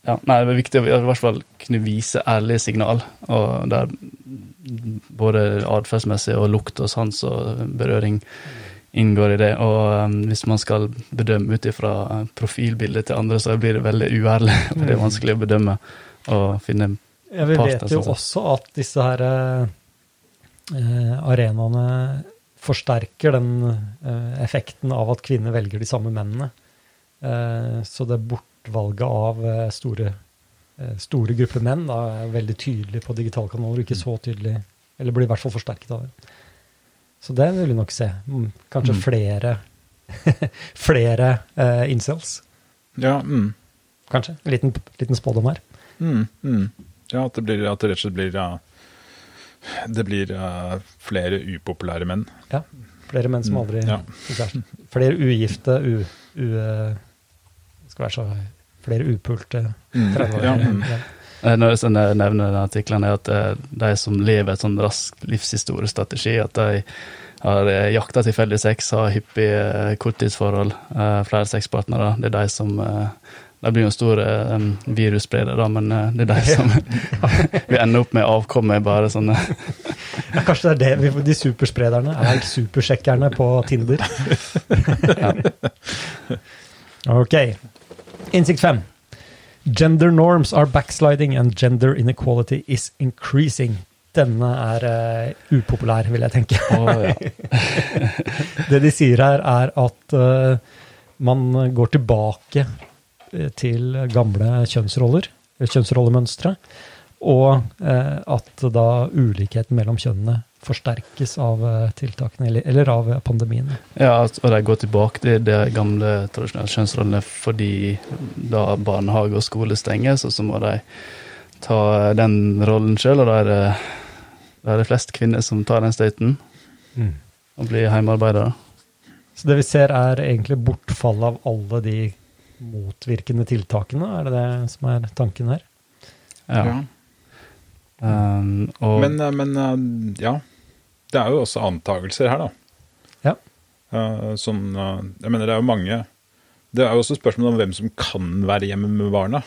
Ja, nei, det var viktig å i hvert fall kunne vise ærlige signal, og der både atferdsmessig og lukt og sans og berøring inngår i det. Og um, hvis man skal bedømme ut ifra profilbildet til andre, så blir det veldig uærlig. Det er vanskelig å bedømme og finne
ja, vi vet jo også at disse her eh, arenaene forsterker den eh, effekten av at kvinner velger de samme mennene. Eh, så det bortvalget av eh, store, eh, store grupper menn da, er veldig tydelig på digitalkanaler, ikke så tydelig Eller blir i hvert fall forsterket av det. Så det vil vi nok se. Mm, kanskje mm. flere flere eh, incels.
Ja, mm.
Kanskje. En liten, liten spådom her.
Mm, mm. Ja, at det, blir, at det rett og slett blir ja, Det blir uh, flere upopulære menn.
Ja. Flere menn som mm, aldri ja. Flere ugifte, u, u, skal være så Flere upulte 30-åringer. Mm, ja.
Når jeg nevner denne artikkelen, er at eh, de som lever et sånn rask livshistoriestrategi, at de har eh, jakta tilfeldig sex, har hyppige korttidsforhold, flere sexpartnere. Det er de som det blir jo en stor um, virusspreder, da, men uh, det er de som Vi ender opp med avkommet bare sånne
ja, Kanskje det er det vi, de supersprederne er supersjekkerne på Tinder. ja. Ok. Innsikt fem. Gender norms are backsliding and gender inequality is increasing. Denne er uh, upopulær, vil jeg tenke. Oh, ja. det de sier her, er at uh, man går tilbake til gamle kjønnsroller, kjønnsrollemønstre, og eh, at da ulikheten mellom kjønnene forsterkes av eh, tiltakene, eller, eller, av pandemien.
Ja, og de går tilbake til de gamle tradisjonelle kjønnsrollene fordi da barnehage og skole stenges, og så må de ta den rollen sjøl, og da er, det, da er det flest kvinner som tar den støyten mm. og blir hjemmearbeidere.
Så det vi ser, er egentlig bortfall av alle de motvirkende tiltakene? Er det det som er tanken her?
Ja. ja. Um, og... men, eh, men, eh, ja. Det er jo også antakelser her, da.
Ja.
Uh, som uh, Jeg mener, det er jo mange det er jo også spørsmål om hvem som kan være hjemme med barna.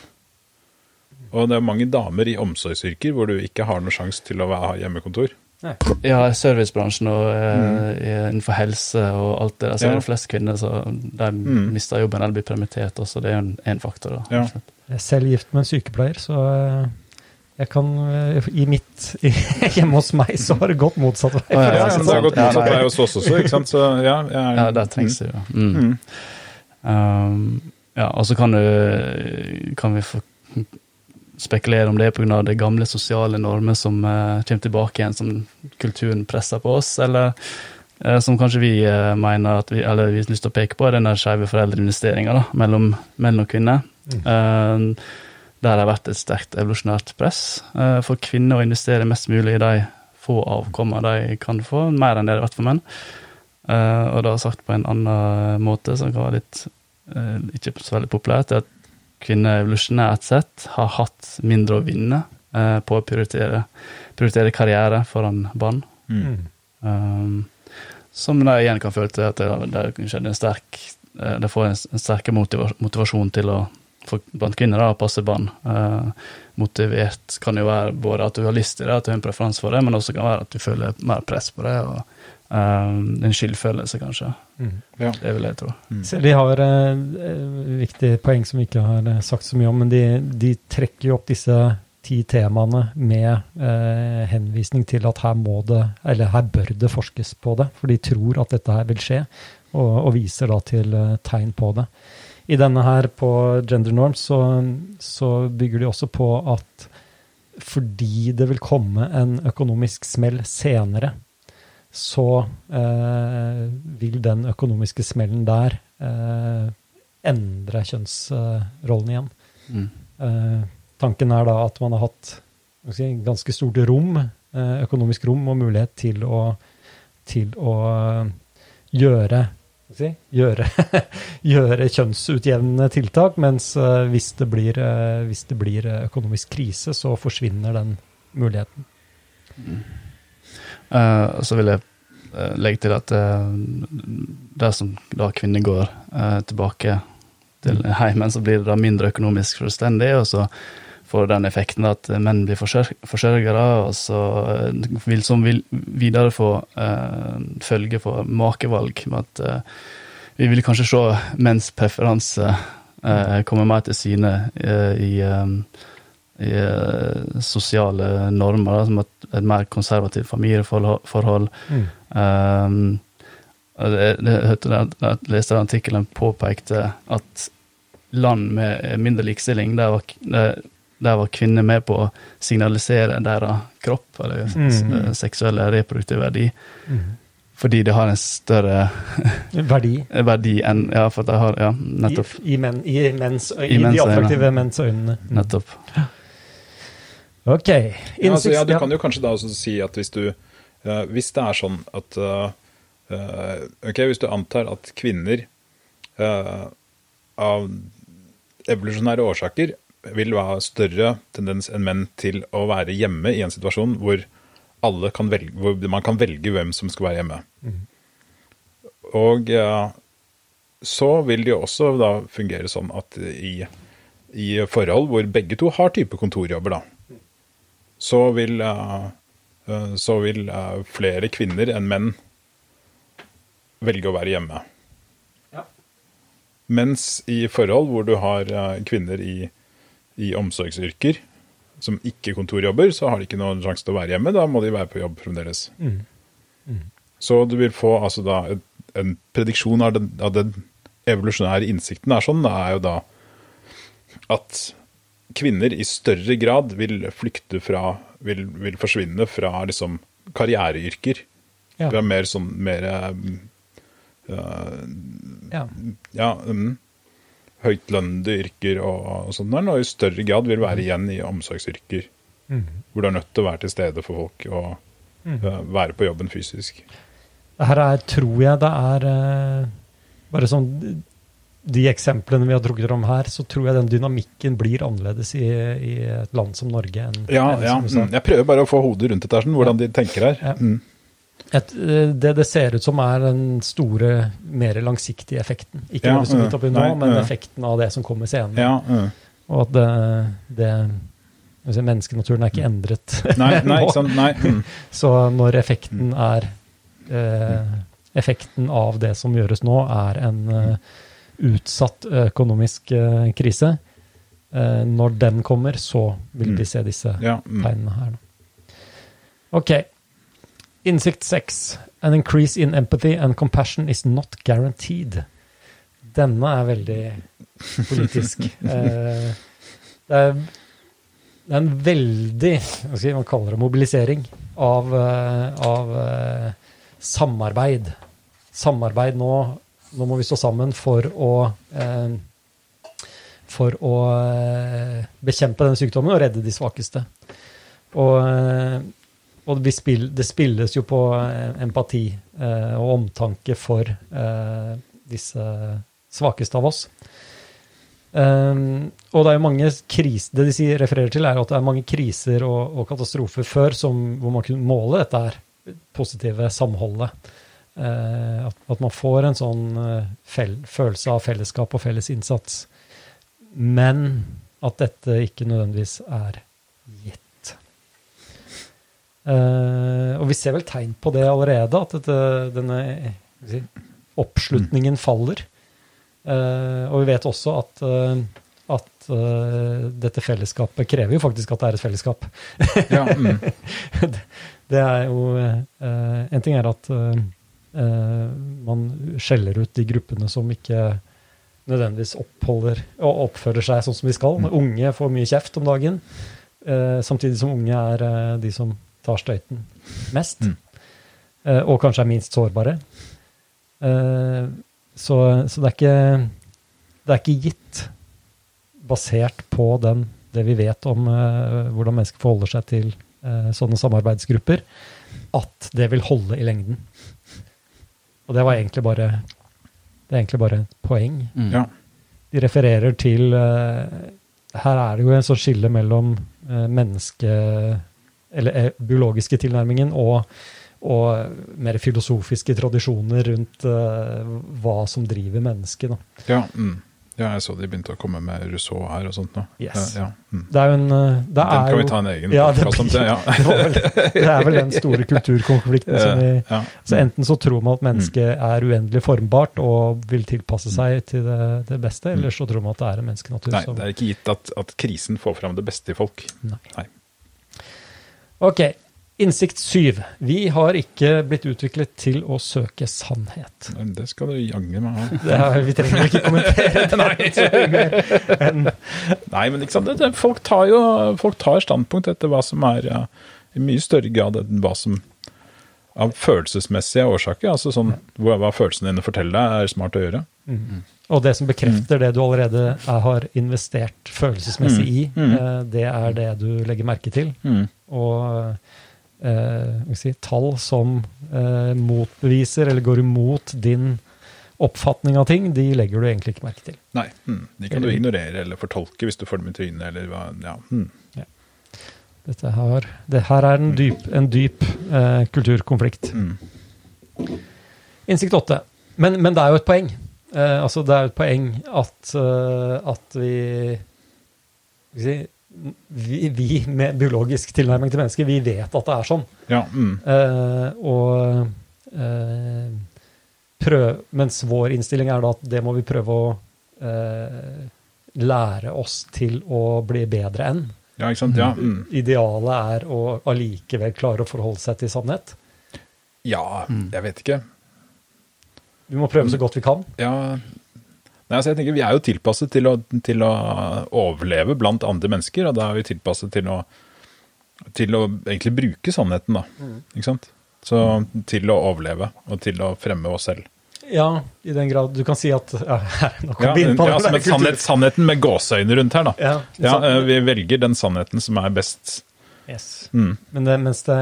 Og det er mange damer i omsorgsyrker hvor du ikke har noen sjanse til å ha hjemmekontor.
Ja, servicebransjen og eh, innenfor helse og alt det der, så
Ja.
er det flest kvinner som de
Mm.
mister jobben eller blir permittert også. Det er jo en, en faktor. da.
Ja.
Jeg er selv gift med en sykepleier, så eh, jeg kan eh, I mitt Hjemme hos meg så har det gått motsatt vei.
Å, ja,
Ja,
ja,
det har gått motsatt vei hos oss også, ikke sant. Så ja, jeg,
Ja, der trengs det jo. Mm.
Mm.
Um, ja, og så kan, du, kan vi få spekulere om det pga. de gamle sosiale normer som uh, kommer tilbake igjen, som kulturen presser på oss, eller uh, som kanskje vi uh, mener at vi, eller vi har lyst til å peke på, er den skeive foreldreinvesteringa mellom menn og kvinner. Um, der det har vært et sterkt evolusjonært press for kvinner å investere mest mulig i de få avkommer de kan få, mer enn det det har vært for menn. Og det har sagt på en annen måte, som kan være litt ikke så veldig populært, er at kvinner evolusjonært sett har hatt mindre å vinne eh, på å prioritere, prioritere karriere foran barn.
Mm.
Um, som de igjen kan føle til at det, det kan skje en sterk eh, Det får en, en sterkere motiva motivasjon til å for, blant kvinner da, å passe barn. Eh, motivert kan jo være både at du har lyst til det, at du har en preferanse for det, men også kan være at du føler mer press på det. og um, En skyldfølelse, kanskje.
Mm.
Ja.
Det vil jeg tro.
Så de har et uh, viktig poeng som vi ikke har uh, sagt så mye om, men de, de trekker jo opp disse ti temaene med uh, henvisning til at her må det, eller her bør det forskes på det, for de tror at dette her vil skje, og, og viser da til eh, tegn på det. I denne her på Gender Norms så, så bygger de også på at fordi det vil komme en økonomisk smell senere, så eh, vil den økonomiske smellen der eh, endre kjønnsrollen igjen.
Mm.
Eh, tanken er da at man har hatt si, ganske stort rom, eh, økonomisk rom og mulighet til å, til å eh, gjøre si, gjøre, gjøre kjønnsutjevnende tiltak, mens eh, hvis, det blir, hvis det blir økonomisk krise, så forsvinner den muligheten.
Eh, og så vil jeg uh, legge til at uh, dersom da kvinner går eh, tilbake til heimen, så blir det da mindre økonomisk fullstendig, og så får den effekten at menn blir forsør forsørgere, og så eh, vil som vil videre få uh, følge for makevalg med at eh, vi vil kanskje se menns preferanse eh, komme mer til syne eh, i um, i eh, sosiale normer, som et, et mer konservativt familieforhold. Mm. Um, det, det, hørte jeg, leste den artikkelen påpekte at land med mindre likestilling, der var, der, der var kvinner med på å signalisere deres kropp, eller
Mm.
seksuelle reproduktive verdi,
Mm.
fordi det har en større
Verdi.
verdi enn Ja, for de har Ja, nettopp.
I, i, men, i, mens, i,
I
de attraktive menns øyne.
nettopp.
Ok.
Ja, altså, ja, du kan jo kanskje da også si at hvis du uh, Hvis det er sånn at eh, Ok, hvis du antar at kvinner uh, av evolusjonære årsaker vil ha større tendens enn menn til å være hjemme i en situasjon hvor, kan velge, hvor man kan velge hvem som skal være hjemme. Og eh, så vil det jo også da fungere sånn at i, i forhold hvor begge to har type kontorjobber, da, så vil, eh, eh, så vil eh, flere kvinner enn menn velge å være hjemme.
Ja.
Mens i forhold hvor du har kvinner i, i omsorgsyrker som ikke kontorjobber, så har de ikke noen sjanse til å være hjemme. Da må de være på jobb fremdeles.
Mm.
Så du vil få altså da en, prediksjon av den, av den evolusjonære innsikten er sånn, er jo da at kvinner i større grad vil flykte fra, vil, vil forsvinne fra liksom karriereyrker.
Ja.
Det er mer sånn mer eh,
Ja.
ja, um, høytlønnede yrker og, og sånn der, og i større grad vil være igjen i omsorgsyrker.
Mm.
Hvor du er nødt til å være til stede for folk og eh, være på jobben fysisk.
Det her er, tror jeg det er uh, bare sånn De eksemplene vi har trukket om her, så tror jeg den dynamikken blir annerledes i, i et land som Norge enn
Ja,
enn
ja. Mm. Jeg prøver bare å få hodet rundt dette, her, sånn, hvordan de tenker her.
Ja.
Mm.
et, eh, det det ser ut som er den store, mer langsiktige effekten. Ikke
Ja,
det som vi
oppi
tar opp nå, men
ja.
effekten av det som kommer senere.
Ja, mm.
Og at det, det Menneskenaturen er ikke endret
Nei, nei,
nå.
sant? Nei. Mm.
Så når effekten er eh, Effekten av det som gjøres nå, er en eh, utsatt økonomisk eh, krise, eh, når den kommer, så vil vi
Mm.
se disse
Ja, mm.
tegnene her. Ok. Innsikt 6. An increase in empathy and compassion is not guaranteed. Denne er veldig politisk. Eh, det, er, det er en veldig hva skal man kalle det, mobilisering av, av samarbeid. Samarbeid nå Nå må vi stå sammen for å eh, for å eh, bekjempe den sykdommen og redde de svakeste. Og, eh, og vi spill, det spilles jo på eh, empati eh, og omtanke for eh, disse svakeste av oss. Um, og det er jo mange kriser, det de sier, refererer til, er at det er mange kriser og, og katastrofer før som, hvor man kunne måle dette her positive samholdet. Eh, at, at man får en sånn eh, fel, følelse av fellesskap og felles innsats. Men at dette ikke nødvendigvis er gitt. Uh, og vi ser vel tegn på det allerede, at dette, denne si, oppslutningen faller. Uh, og vi vet også at, uh, at dette fellesskapet krever jo faktisk at det er et fellesskap.
Ja, mm.
det, det er jo En ting er at man skjeller ut de gruppene som ikke nødvendigvis oppholder og oppfører seg sånn som de skal. Unge får mye kjeft om dagen, eh, samtidig som unge er eh, de som tar støyten mest.
Mm.
Eh, og kanskje er minst sårbare. Eh, så, så det er ikke det er ikke gitt, basert på den, det vi vet om eh, hvordan mennesker forholder seg til eh, sånne samarbeidsgrupper, at det vil holde i lengden. Og det var egentlig bare det er egentlig bare et poeng.
Mm.
ja.
De refererer til uh, Her er det jo en sånn skille mellom uh, menneske... Eller eh, biologiske tilnærmingen og, og mer filosofiske tradisjoner rundt uh, hva som driver mennesket. Da.
Ja, mm. Ja, jeg så de begynte å komme med Rousseau her og sånt nå.
Yes.
Ja, mm.
Det er jo en eh, det
Den
er
kan
jo,
vi ta en egen
Ja, det blir-
det. Ja.
det, er vel den store kulturkonflikten som vi
ja.
Så enten så tror man at mennesket er uendelig formbart og vil tilpasse seg til det, det beste, eller så tror man at det er en menneskenatur
Nei, det er ikke gitt at, at krisen får fram det beste i folk.
Nei.
Nei.
Ok. Innsikt syv. Vi har ikke blitt utviklet til å søke sannhet.
Men Det skal du jaggu meg ha.
Vi trenger ikke kommentere det enn
Nei, men liksom. Det, folk tar jo folk tar standpunkt etter hva som er ja, i mye større grad enn hva som av følelsesmessige årsaker. altså sånn, hva, hva følelsene dine forteller deg, er smart å gjøre.
Og det som bekrefter det du allerede er, har investert følelsesmessig i,
Mm. Mm.
eh, det er det du legger merke til.
Mm.
Og eh, si, tall som eh, motbeviser eller går imot din oppfatning av ting, de legger du egentlig ikke merke til.
Nei, mm. de kan du ignorere eller fortolke hvis du får dem i trynet, eller hva ja. Mm.
Dette her, det her er en dyp, en dyp eh, kulturkonflikt.
Mm.
Innsikt åtte. Men, men det er jo et poeng. Eh, altså det er jo et poeng at, eh, at vi, skal vi, si, vi Vi med biologisk tilnærming til mennesker, vi vet at det er sånn.
Ja, mm.
Eh, og eh, prøv, Mens vår innstilling er da at det må vi prøve å eh, lære oss til å bli bedre enn.
ja ikke sant? Ja, mm.
Idealet er å allikevel klare å forholde seg til sannhet.
ja jeg vet ikke.
Vi må prøve så godt vi kan.
Ja, Nei, altså jeg tenker Vi er jo tilpasset til å, til å overleve blant andre mennesker, og da er vi tilpasset til å, til å egentlig bruke sannheten, da. Ikke sant? Så til å overleve, og til å fremme oss selv.
Ja, i den grad du kan si at ja, Nå kom
Ja,
vi inn på
ja,
der
et sannhet, sannheten med gåseøyne rundt her, da.
Ja,
Ja, eh, Vi velger den sannheten som er best.
Yes.
Mm.
Men det, mens det,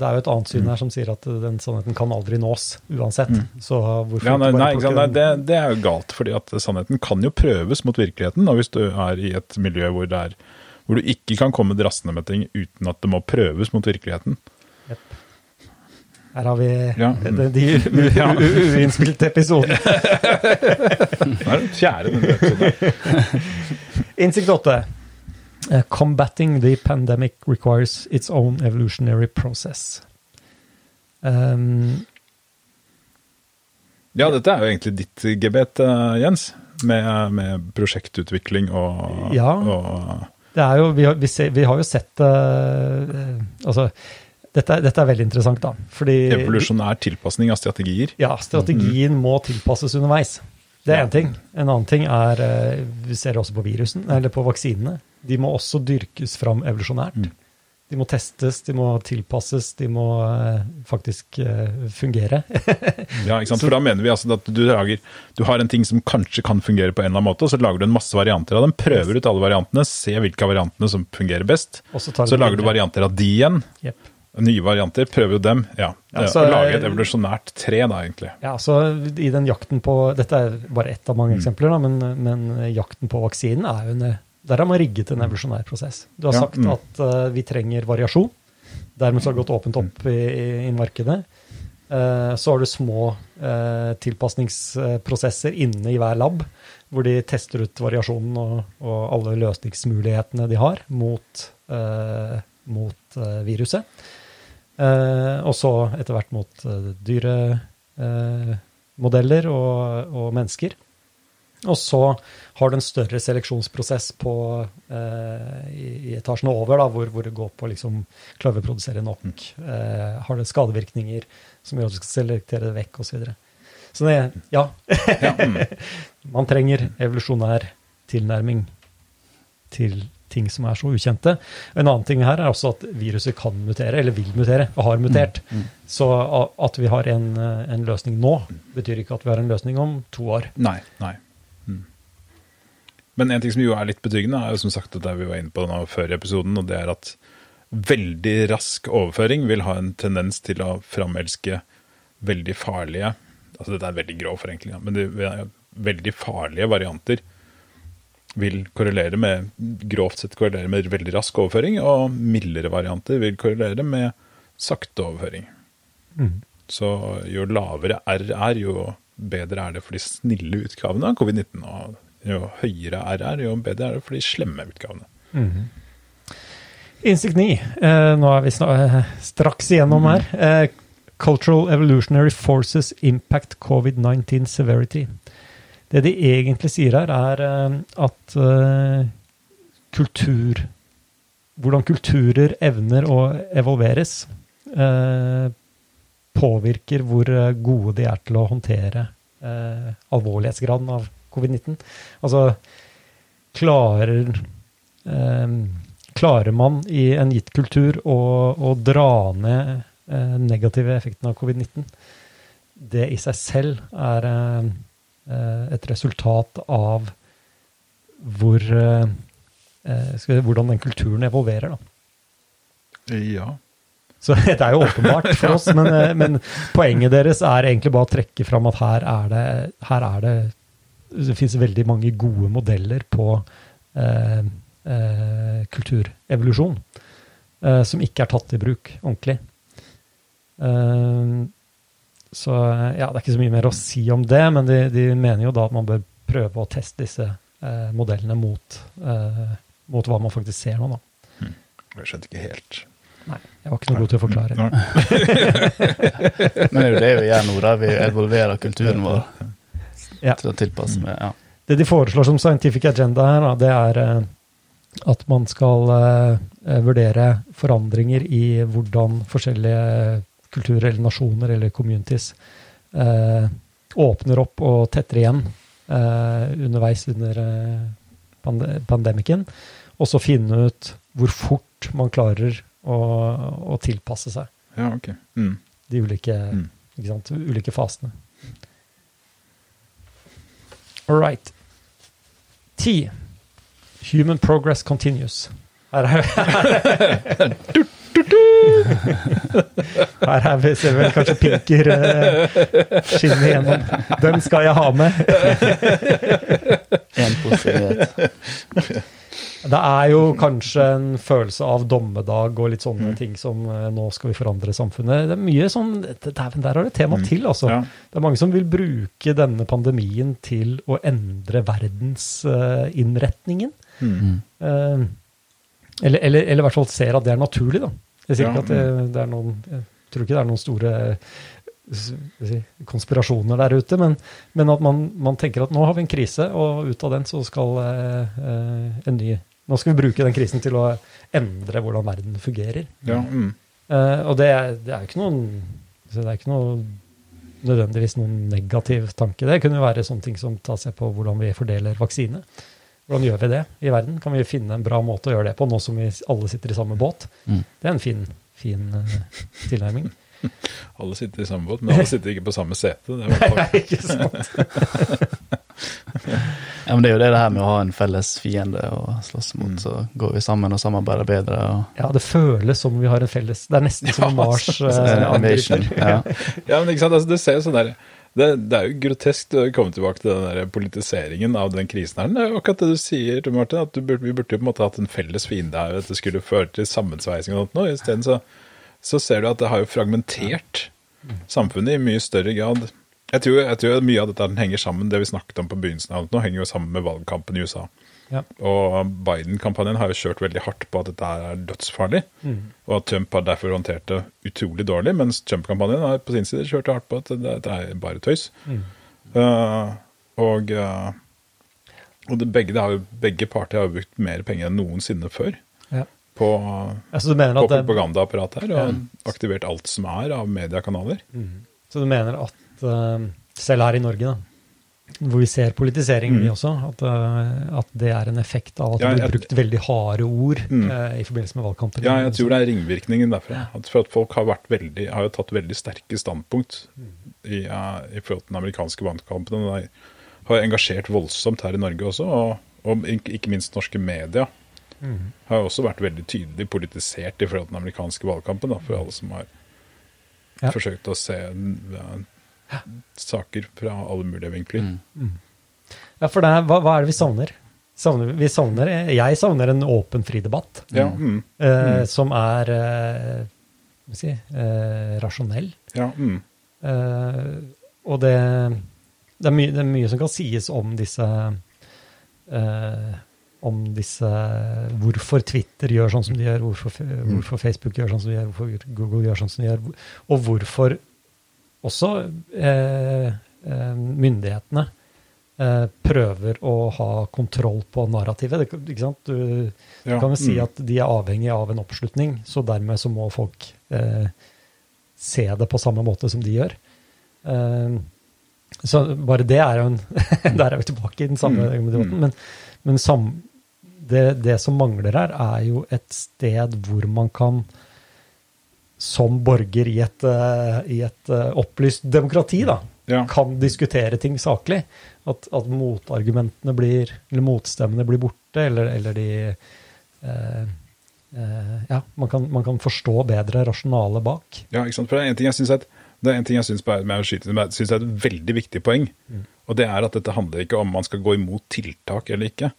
det er jo et annet syn her som sier at den sannheten kan aldri nås uansett. Så hvorfor
Ja, nei, nei, ikke nei det, det er jo galt, fordi at sannheten kan jo prøves mot virkeligheten. Og hvis du er i et miljø hvor, det er, hvor du ikke kan komme drassende med ting uten at det må prøves mot virkeligheten.
Yep. Her har vi
Ja.
de, de u- uinnspilte episodene.
Det er den fjerde episoden.
Innsikt 8. Uh, combating the pandemic requires its own evolutionary process. Um,
Ja, dette er jo egentlig ditt gebet, eh, Jens. Med, med prosjektutvikling og,
Ja.
og
det jo, vi, har, vi, ser, vi har jo sett uh, Altså, dette, dette er veldig interessant, da. Fordi
evolusjonær tilpasning av strategier.
Ja, strategien må tilpasses underveis. Det er
Ja.
ting. En annen ting er uh, Vi ser det også på virusen, eller på vaksinene. De må også dyrkes fram evolusjonært.
Mm.
De må testes, de må tilpasses, de må eh, faktisk eh, fungere.
Ja, ikke sant? For da mener vi altså at du lager Du har en ting som kanskje kan fungere på en eller annen måte, og så lager du en masse varianter av dem. Prøver ut alle variantene, se hvilke av variantene som fungerer best.
Så,
Så lager du varianter av de igjen.
Yep.
Nye varianter, prøver jo dem. Ja,
Ja,
altså, lage et evolusjonært tre, da, egentlig.
Ja, så i den jakten på Dette er bare ett av mange
Mm.
eksempler, da, men, men jakten på vaksinen er jo en Der har man rigget en evolusjonær prosess. Du har
Ja,
sagt
mm.
at uh, vi trenger variasjon. Dermed så har det gått åpent opp i, i, i markedet. Uh, så har du små uh, tilpasningsprosesser inne i hver lab, hvor de tester ut variasjonen og, og alle løsningsmulighetene de har mot, mot viruset. Og så etter hvert mot dyremodeller og, og mennesker. Og så har du en større seleksjonsprosess på, eh, i, i etasjene over, da, hvor, hvor det går på liksom klarer vi å produsere nok. Eh, har det skadevirkninger som gjør at du skal selektere det vekk, osv. Så, videre. så det, ja.
Mm.
Man trenger evolusjonær tilnærming til ting som er så ukjente. En annen ting her er også at viruset kan mutere, eller vil mutere, og har mutert.
Mm.
Så at vi har en, en løsning nå, betyr ikke at vi har en løsning om to år.
Nei. nei. Men en ting som jo er litt betryggende, er jo som sagt det vi var inne på nå før i episoden, og det er at veldig rask overføring vil ha en tendens til å framelske veldig farlige altså Dette er veldig grov forenkling, men det, veldig farlige varianter vil korrelere med grovt sett korrelere med veldig rask overføring, og mildere varianter vil korrelere med sakte overføring.
Mm.
Så jo lavere R er, jo bedre er det for de snille utgavene av covid-19. Og jo høyere R er, jo bedre er det for de slemme utgavene.
Mhm. Instinct 9. Eh, nå er vi eh, straks igjennom her. Eh, Cultural Evolutionary Forces Impact COVID-19 Severity. Det de egentlig sier her, er eh, at eh, kultur Hvordan kulturer evner å evolveres, eh, påvirker hvor gode de er til å håndtere eh, alvorlighetsgraden av covid-19. Altså klarer eh, Klarer man i en gitt kultur å, å dra ned eh, negative effekten av covid-19? Det i seg selv er eh, eh, et resultat av hvor eh, eh, vi, Hvordan den kulturen evolverer, da.
Ja.
Så det er jo åpenbart for oss, men, men poenget deres er egentlig bare å trekke fram at her er det, her er det Det finnes veldig mange gode modeller på eh, eh, kulturevolusjon eh, som ikke er tatt i bruk ordentlig. Eh, så ja, det er ikke så mye mer å si om det, men de, de mener jo da at man bør prøve å teste disse eh, modellene mot, eh, mot hva man faktisk ser nå, da.
Jeg skjønte ikke helt.
Nei, jeg var ikke noe god til å forklare.
Men det er jo det vi gjør nå, da. Vi evolverer kulturen vår
Ja.
til å tilpasse meg. ja.
Det de foreslår som scientific agenda her, det er eh, at man skal eh, vurdere forandringer i hvordan forskjellige kulturer eller nasjoner eller communities eh, åpner opp og tetter igjen underveis under pandemikken. Og så finne ut hvor fort man klarer å, å tilpasse seg
Ja, ok. Mm.
de ulike,
Mm.
ulike fasene. All right. Ti. Human progress continues. Her er Her er vi, ser vel kanskje Pinker uh, skinne igjennom. Den skal jeg ha med.
En positiv nyhet.
Det er jo kanskje en følelse av dommedag og litt sånne ting som eh, nå skal vi forandre samfunnet. Det er mye sånn Dæven, der har det tema til, altså.
Ja.
Det er mange som vil bruke denne pandemien til å endre verdensinnretningen.
Mm.
uh, eller, eller, eller i hvert fall ser at det er naturlig, da. Jeg sier
Ja,
ikke at det, det er noen Jeg tror ikke det er noen store konspirasjoner der ute, men, men at man, man tenker at nå har vi en krise, og ut av den så skal eh, eh, en ny Nå skal vi bruke den krisen til å endre hvordan verden fungerer.
Ja, mm.
uh, og det, er- det er jo ikke noen Det er ikke noe nødvendigvis noen negativ tanke. Det kunne jo være sånne ting som tar seg på hvordan vi fordeler vaksine. Hvordan gjør vi det i verden? Kan vi finne en bra måte å gjøre det på, nå som vi alle sitter i samme båt?
Mm.
Det er en fin, fin uh, tilnærming.
Alle sitter i samme båt, men alle sitter ikke på samme sete. Det er i hvert fall-
ikke sant?
Ja, men det er jo det, det her med å ha en felles fiende å slåss mot,
Mm.
så går vi sammen og samarbeider bedre. Og,
Ja, det føles som vi har en felles Det er nesten som om Mars
Ja,
eh, angriper.
Ja.
Ja, men ikke sant, altså, det ser jo sånn der det, det er jo grotesk å komme tilbake til den der politiseringen av den krisen her. Det er jo akkurat det du sier, Martin, at du burde, vi burde jo på en måte hatt en felles fiende her, at det skulle føre til sammensveising og noe. Isteden så, så ser du at det har jo fragmentert samfunnet i mye større grad. Jeg tror, jeg tror mye av dette henger sammen, det vi snakket om på begynnelsen av nå, henger jo sammen med valgkampen i USA.
Ja.
Og Biden-kampanjen har jo kjørt veldig hardt på at dette er dødsfarlig, og at Trump har derfor håndtert det utrolig dårlig, mens Trump-kampanjen har på sin side kjørt hardt på at det, det er bare tøys. Uh, og uh, og det, begge, det har begge parter har brukt mer penger enn noensinne før
Ja.
På,
Altså, du mener
på propagandaapparatet her, og aktivert alt som er av mediekanaler.
så du mener at uh, selv her i Norge, da, hvor vi ser politisering mye også, at, uh, at det er en effekt av at
Ja,
det blir brukt veldig harde ord
Mm.
uh, i forbindelse med valgkampen?
Ja, jeg tror det er ringvirkningen derfra. At for at folk har, veldig, har tatt veldig sterke standpunkt i, i forhold til den amerikanske valgkampen. Og de har engasjert voldsomt her i Norge også, og, og ikke ikke minst norske media
Mm.
har også vært veldig tydelig politisert i forhold til den amerikanske valgkampen, da, for alle som har
Ja.
forsøkt å se ja, saker fra alle mulige vinkler.
Mm.
Ja, for det er, hva, hva er det vi savner? savner vi, vi savner, jeg savner en åpen, fri debatt
Ja, mm,
eh, som er eh, hva skal si, eh, rasjonell.
ja, mm,
Eh, og det, det, er mye, det er mye som kan sies om disse eh, Om disse Hvorfor Twitter gjør sånn som de gjør, hvorfor, hvorfor Facebook gjør sånn som de gjør, hvorfor Google gjør sånn som de gjør, og hvorfor også eh, eh, myndighetene eh, prøver å ha kontroll på narrativet. Det, ikke sant? Du,
ja,
kan jo si
mm.
at de er avhengig av en oppslutning, så dermed så må folk eh, se det på samme måte som de gjør. Eh, så bare det er jo en Der er vi tilbake i den samme
Mm,
debatten.
mm.
Men, men sam, det, det som mangler her, er jo et sted hvor man kan som borger i et, eh, i et eh, opplyst demokrati, da,
ja.
kan diskutere ting saklig. At, at motargumentene blir, eller motstemmene blir borte, eller, eller de eh, eh, Ja, man kan, man kan forstå bedre rasjonale bak.
Ja, ikke sant? For det er en ting jeg synes at er en ting jeg syns synes er et veldig viktig poeng. Og det er at dette handler ikke om man skal gå imot tiltak eller ikke.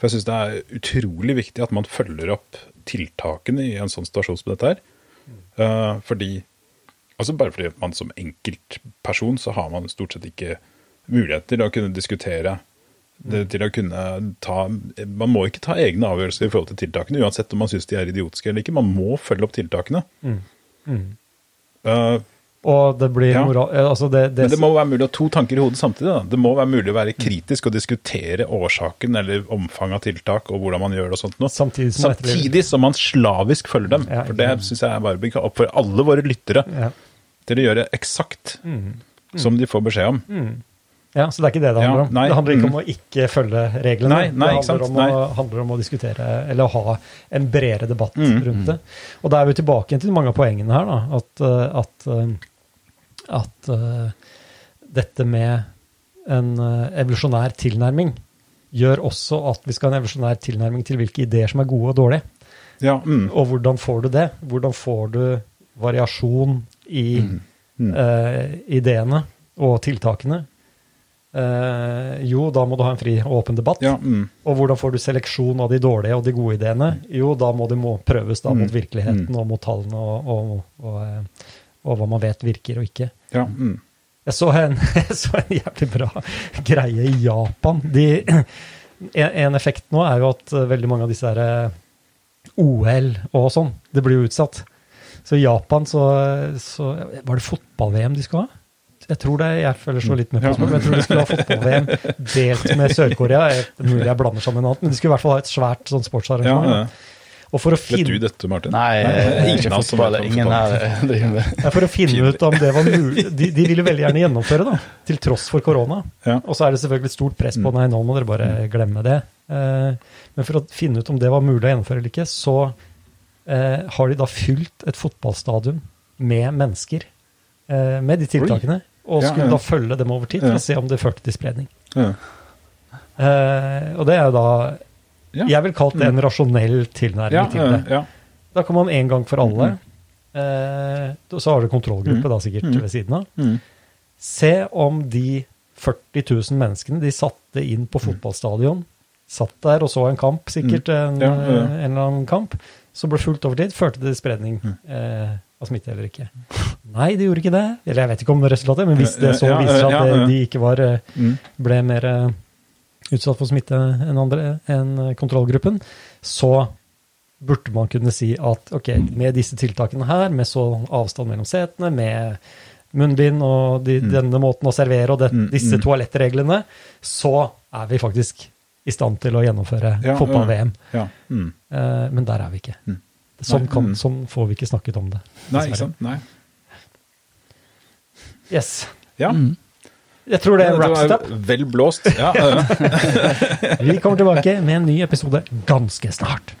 For jeg syns det er utrolig viktig at man følger opp tiltakene i en sånn situasjon som dette her. Uh, fordi Altså bare fordi man som enkeltperson så har man stort sett ikke mulighet til å kunne diskutere det, til å kunne ta Man må ikke ta egne avgjørelser i forhold til tiltakene, uansett om man syns de er idiotiske eller ikke. Man må følge opp tiltakene. Eh,
Og det blir
Ja.
moral... eh, Altså det, det,
men det må være mulig å ha to tanker i hodet samtidig. Da. Det må være mulig å være kritisk og diskutere årsaken eller omfanget av tiltak og hvordan man gjør det og sånt noe.
Samtidig som
Samtidig som man slavisk følger dem.
Ja,
For det
ikke
syns jeg er bare å oppfordre alle våre lyttere
ja.
til å gjøre eksakt som de får beskjed om.
ja, så det er ikke det det handler om.
nei,
det handler ikke
mm.
om å ikke følge reglene.
Nei, nei,
det handler om, å, handler om å diskutere, eller å ha en bredere debatt
Mm,
rundt det. Og da er vi tilbake til mange av poengene her, da. At, eh, at, eh, at eh, dette med en eh, evolusjonær tilnærming gjør også at vi skal ha en evolusjonær tilnærming til hvilke ideer som er gode og dårlige.
Ja, mm,
Og hvordan får du det? Hvordan får du variasjon i
mm.
eh, ideene og tiltakene? Eh, jo, da må du ha en fri og åpen debatt.
Ja, mm.
Og hvordan får du seleksjon av de dårlige og de gode ideene? Jo, da må det må prøves da mot
Mm.
virkeligheten
Mm.
og mot tallene og, og, og, eh, og hva man vet virker og ikke.
ja, mm.
Jeg så en, jeg så en jævlig bra greie i Japan. De, en, en effekt nå er jo at eh, veldig mange av disse her eh, OL og sånn, det blir jo utsatt. Så i Japan så, så Var det fotball-VM de skulle ha? Jeg tror det, jeg følger så litt med på
spørsmålet,
sport, men jeg tror de skulle ha fotball-VM delt med Sør-Korea. Mulig jeg blander sammen med noe annet, men de skulle i hvert fall ha et svært sånn sportsarrangement.
ja.
da. Og for å
Vet du
finne
dette, Martin?
Nei,
Nei,
ikke fotball. Ingen her eh, driver med
For å finne ut om det var mulig de, de ville veldig gjerne gjennomføre, da, til tross for korona.
Ja.
Og så er det selvfølgelig et stort press på nei, nå må dere bare glemme det. Eh, men for å finne ut om det var mulig å gjennomføre eller ikke, så eh, har de da fylt et fotballstadion med mennesker eh, med de tiltakene, og skulle
ja.
da følge dem over tid for å se om det førte til spredning.
Ja.
Eh, og det er jo da
Ja.
Jeg vil kalle det en rasjonell tilnærming
Ja,
til det.
ja.
Da kan man en gang for alle eh, Så har du kontrollgruppe da sikkert
Mm.
ved siden av.
Mm.
Se om de 40 000 menneskene de satte inn på fotballstadion, satt der og så en kamp, sikkert en,
Mm. Ja.
en eller annen kamp, som ble fulgt over tid, førte til spredning
Mm.
eh, av smitte eller ikke. Nei, det gjorde ikke det. Eller jeg vet ikke om resultatet, men hvis det så viser seg
at
det, de ikke var, eh,
Mm.
ble mer eh, utsatt for smitte enn andre, enn kontrollgruppen, så burde man kunne si at ok, med disse tiltakene her, med så avstand mellom setene, med munnbind og de,
Mm.
denne måten å servere og det,
Mm,
disse
mm.
toalettreglene, så er vi faktisk i stand til å gjennomføre
Ja,
fotball-VM.
Ja. Mm.
Eh, men der er vi ikke.
Mm.
Sånn, kan,
mm.
sånn får vi ikke snakket om det.
Nei, ikke sant? Nei.
Yes.
Ja.
Jeg tror det
er
wraps up.
Vel blåst. Ja, ja.
Vi kommer tilbake med en ny episode ganske snart.